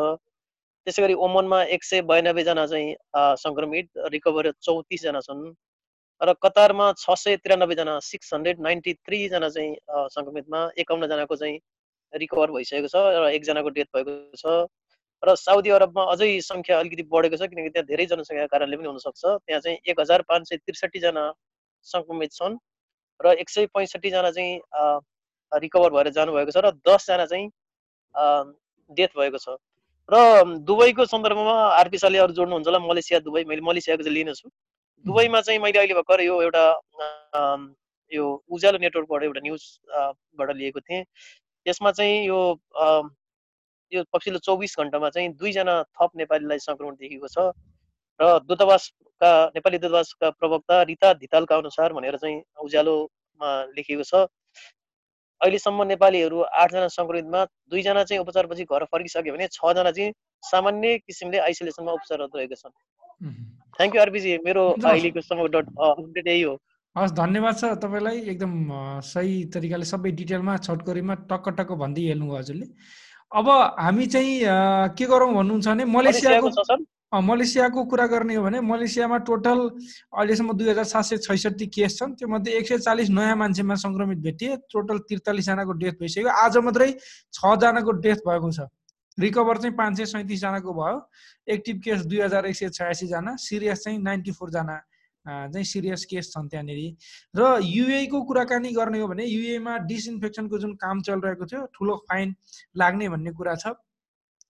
त्यसै गरी ओमनमा एक सय बयानब्बेजना चाहिँ सङ्क्रमित रिकभर चौतिसजना छन्। र कतारमा छ सय त्रियानब्बेजना सिक्स हन्ड्रेड नाइन्टी थ्रीजना चाहिँ सङ्क्रमितमा एकाउन्नजनाको चाहिँ रिकभर भइसकेको छ र एकजनाको डेथ भएको छ। र साउदी अरबमा अझै सङ्ख्या अलिकति बढेको छ किनकि त्यहाँ धेरै जनसङ्ख्याको कारणले पनि हुनसक्छ। त्यहाँ चाहिँ एक हजार पाँच सय त्रिसठीजना सङ्क्रमित छन् र एक सय पैँसठीजना चाहिँ रिकभर भएर जानुभएको छ र दसजना चाहिँ डेथ भएको छ। र दुबईको सन्दर्भमा आरपी साले अरू जोड्नुहुन्छ होला मलेसिया दुबई। मैले मलेसियाको चाहिँ लिनेछु। दुबईमा चाहिँ मैले अहिले भर्खर यो एउटा यो उज्यालो नेटवर्कबाट एउटा न्युजबाट लिएको थिएँ। यसमा चाहिँ यो यो पछिल्लो चौबिस घन्टामा चाहिँ दुईजना थप नेपालीलाई सङ्क्रमण देखिएको छ। र दूतावासका नेपाली दूतावासका प्रवक्ता रिता धितालका अनुसार भनेर चाहिँ उज्यालोमा लेखिएको छ। अहिलेसम्म नेपालीहरू आठजना सङ्क्रमितमा दुईजना चाहिँ उपचारपछि घर फर्किसक्यो भने छजना चाहिँ सामान्य किसिमले आइसोलेसनमा उपचाररत रहेका छन्। थ्याङ्क यू आरपिजी मेरो अहिलेको अपडेट यही हो। हस् धन्यवाद छ तपाईँलाई। एकदम सही तरिकाले सबै डिटेलमा छोटकरीमा टक्क टक्क भन्दै हेर्नुभयो हजुरले। अब हामी चाहिँ के गरौँ भन्नुहुन्छ भने मलेसियाको मलेसियाको कुरा गर्ने हो भने मलेसियामा टोटल अहिलेसम्म दुई हजार सात सय छैसठी केस छन्। त्यो मध्ये एक सय चालिस नयाँ मान्छेमा सङ्क्रमित भेटिए। टोटल त्रिचालिसजनाको डेथ भइसक्यो। आज मात्रै छजनाको डेथ भएको छ। रिकभर चाहिँ पाँच सय सैँतिसजनाको भयो। एक्टिभ केस दुई हजार एक सय छयासीजना। सिरियस चाहिँ नाइन्टी फोरजना। चाहिँ सिरियस केस छन् त्यहाँनिर। र युएको कुराकानी गर्ने हो भने युएमा डिसइन्फेक्सनको जुन काम चलिरहेको थियो ठुलो फाइन लाग्ने भन्ने कुरा छ।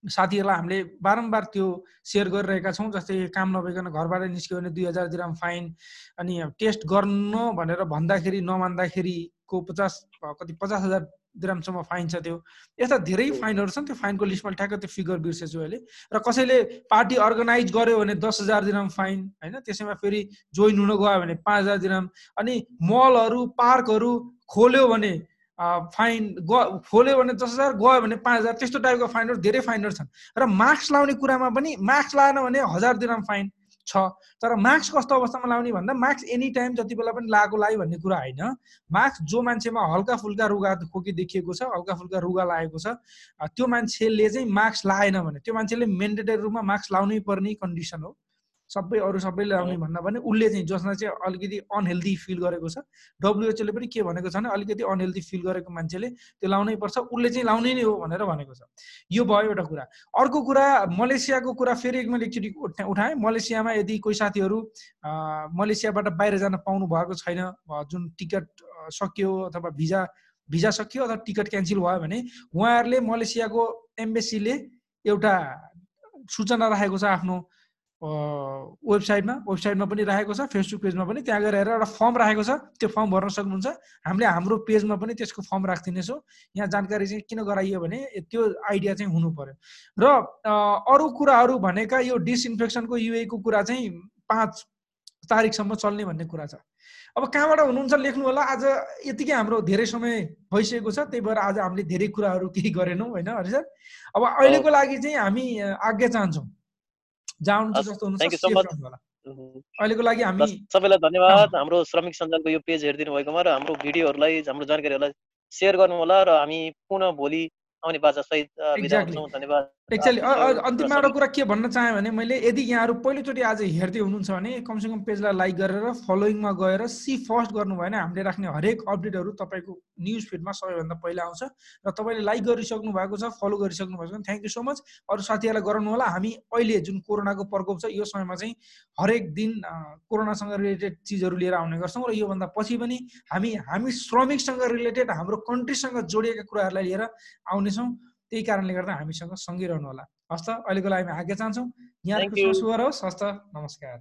साथीहरूलाई हामीले बारम्बार त्यो सेयर गरिरहेका छौँ जस्तै काम नभइकन घरबाट निस्क्यो भने दुई हजार दिराम फाइन अनि टेस्ट गर्नु भनेर भन्दाखेरि नमान्दाखेरिको पचास कति पचास हजार दिरामसम्म फाइन छ त्यो। यस्ता धेरै फाइनहरू छन् त्यो फाइनको लिस्टमा ठ्याक्क त्यो फिगर बिर्सेछु अहिले र कसैले पार्टी अर्गनाइज गर्यो भने दस हजार दिराम फाइन होइन? त्यसैमा फेरि जोइन हुन गयो भने पाँच हजार दिराम अनि मलहरू पार्कहरू खोल्यो भने फाइन ग खोल्यो भने दस हजार गयो भने पाँच हजार त्यस्तो टाइपको फाइनहरू धेरै फाइनहरू छन्। र मास्क लाउने कुरामा पनि मास्क लाएन भने हजार दिनमा फाइन छ। तर मास्क कस्तो अवस्थामा लाउने भन्दा मास्क एनी टाइम जति बेला पनि लगाएको लायो भन्ने कुरा होइन। मास्क जो मान्छेमा हल्का फुल्का रुगा खोकी देखिएको छ हल्का फुल्का रुगा लागेको छ त्यो मान्छेले चाहिँ मास्क लाएन भने त्यो मान्छेले मेन्डेटरी रूपमा मास्क लाउनै पर्ने कन्डिसन हो। सबै अरू सबैले आउने भन्दा पनि उसले चाहिँ जसमा चाहिँ अलिकति अनहेल्दी फिल गरेको छ डब्लुएचओले पनि के भनेको छ भने अलिकति अनहेल्दी फिल गरेको मान्छेले त्यो लाउनै पर्छ उसले चाहिँ लाउनै नै हो भनेर भनेको छ। यो भयो एउटा कुरा। अर्को कुरा मलेसियाको कुरा फेरि एक मैले एकचोटि उठाएँ। मलेसियामा यदि कोही साथीहरू मलेसियाबाट बाहिर जान पाउनु भएको छैन जुन टिकट सकियो अथवा भिजा भिजा सकियो अथवा टिकट क्यान्सल भयो भने उहाँहरूले मलेसियाको एम्बेसीले एउटा सूचना राखेको छ आफ्नो वेबसाइटमा वेबसाइटमा पनि राखेको छ फेसबुक पेजमा पनि त्यहाँ गएर एउटा फर्म राखेको छ त्यो फर्म भर्न सक्नुहुन्छ। हामीले हाम्रो पेजमा पनि त्यसको फर्म राखिदिनेछौँ। यहाँ जानकारी चाहिँ किन गराइयो भने त्यो आइडिया चाहिँ हुनु पर्यो। र अरू कुराहरू भनेका यो डिसइन्फेक्सनको युएको कुरा चाहिँ पाँच तारिकसम्म चल्ने भन्ने कुरा छ। अब कहाँबाट हुनुहुन्छ लेख्नु होला? आज यतिकै हाम्रो धेरै समय भइसकेको छ त्यही भएर आज हामीले धेरै कुराहरू केही गरेनौँ होइन हरि सर अब अहिलेको लागि चाहिँ हामी आज्ञा चाहन्छौँ। अहिलेको लागि हामी सबैलाई धन्यवाद। हाम्रो श्रमिक सञ्जालको यो पेज हेरिदिनु भएकोमा र हाम्रो भिडियोहरूलाई हाम्रो जानकारीहरूलाई सेयर गर्नु होला र हामी पुनः भोलि आउने बाजा सहित धन्यवाद। एक्चुअली अन्तिममा एउटा कुरा के भन्न चाहेँ भने मैले यदि यहाँहरू पहिलोचोटि आज हेर्दै हुनुहुन्छ भने कमसेकम पेजलाई लाइक गरेर फलोइङमा गएर सी फर्स्ट गर्नु भएन हामीले राख्ने हरेक अपडेटहरू तपाईँको न्युज फिडमा सबैभन्दा पहिला आउँछ र तपाईँले लाइक गरिसक्नु भएको छ फलो गरिसक्नु भएको छ थ्याङ्क यू सो मच। अरू साथीहरूलाई गराउनु होला हामी अहिले जुन कोरोनाको प्रकोप छ यो समयमा चाहिँ हरेक दिन कोरोनासँग रिलेटेड चिजहरू लिएर आउने गर्छौँ र योभन्दा पछि पनि हामी हामी श्रमिकसँग रिलेटेड हाम्रो कन्ट्रीसँग जोडिएका कुराहरूलाई लिएर आउनेछौँ। त्यही कारणले गर्दा हामीसँग सँगै रहनु होला हस्त अहिलेको लागि हामी आज्ञा चाहन्छौँ। यहाँको शुभ रहोस् हस्त नमस्कार।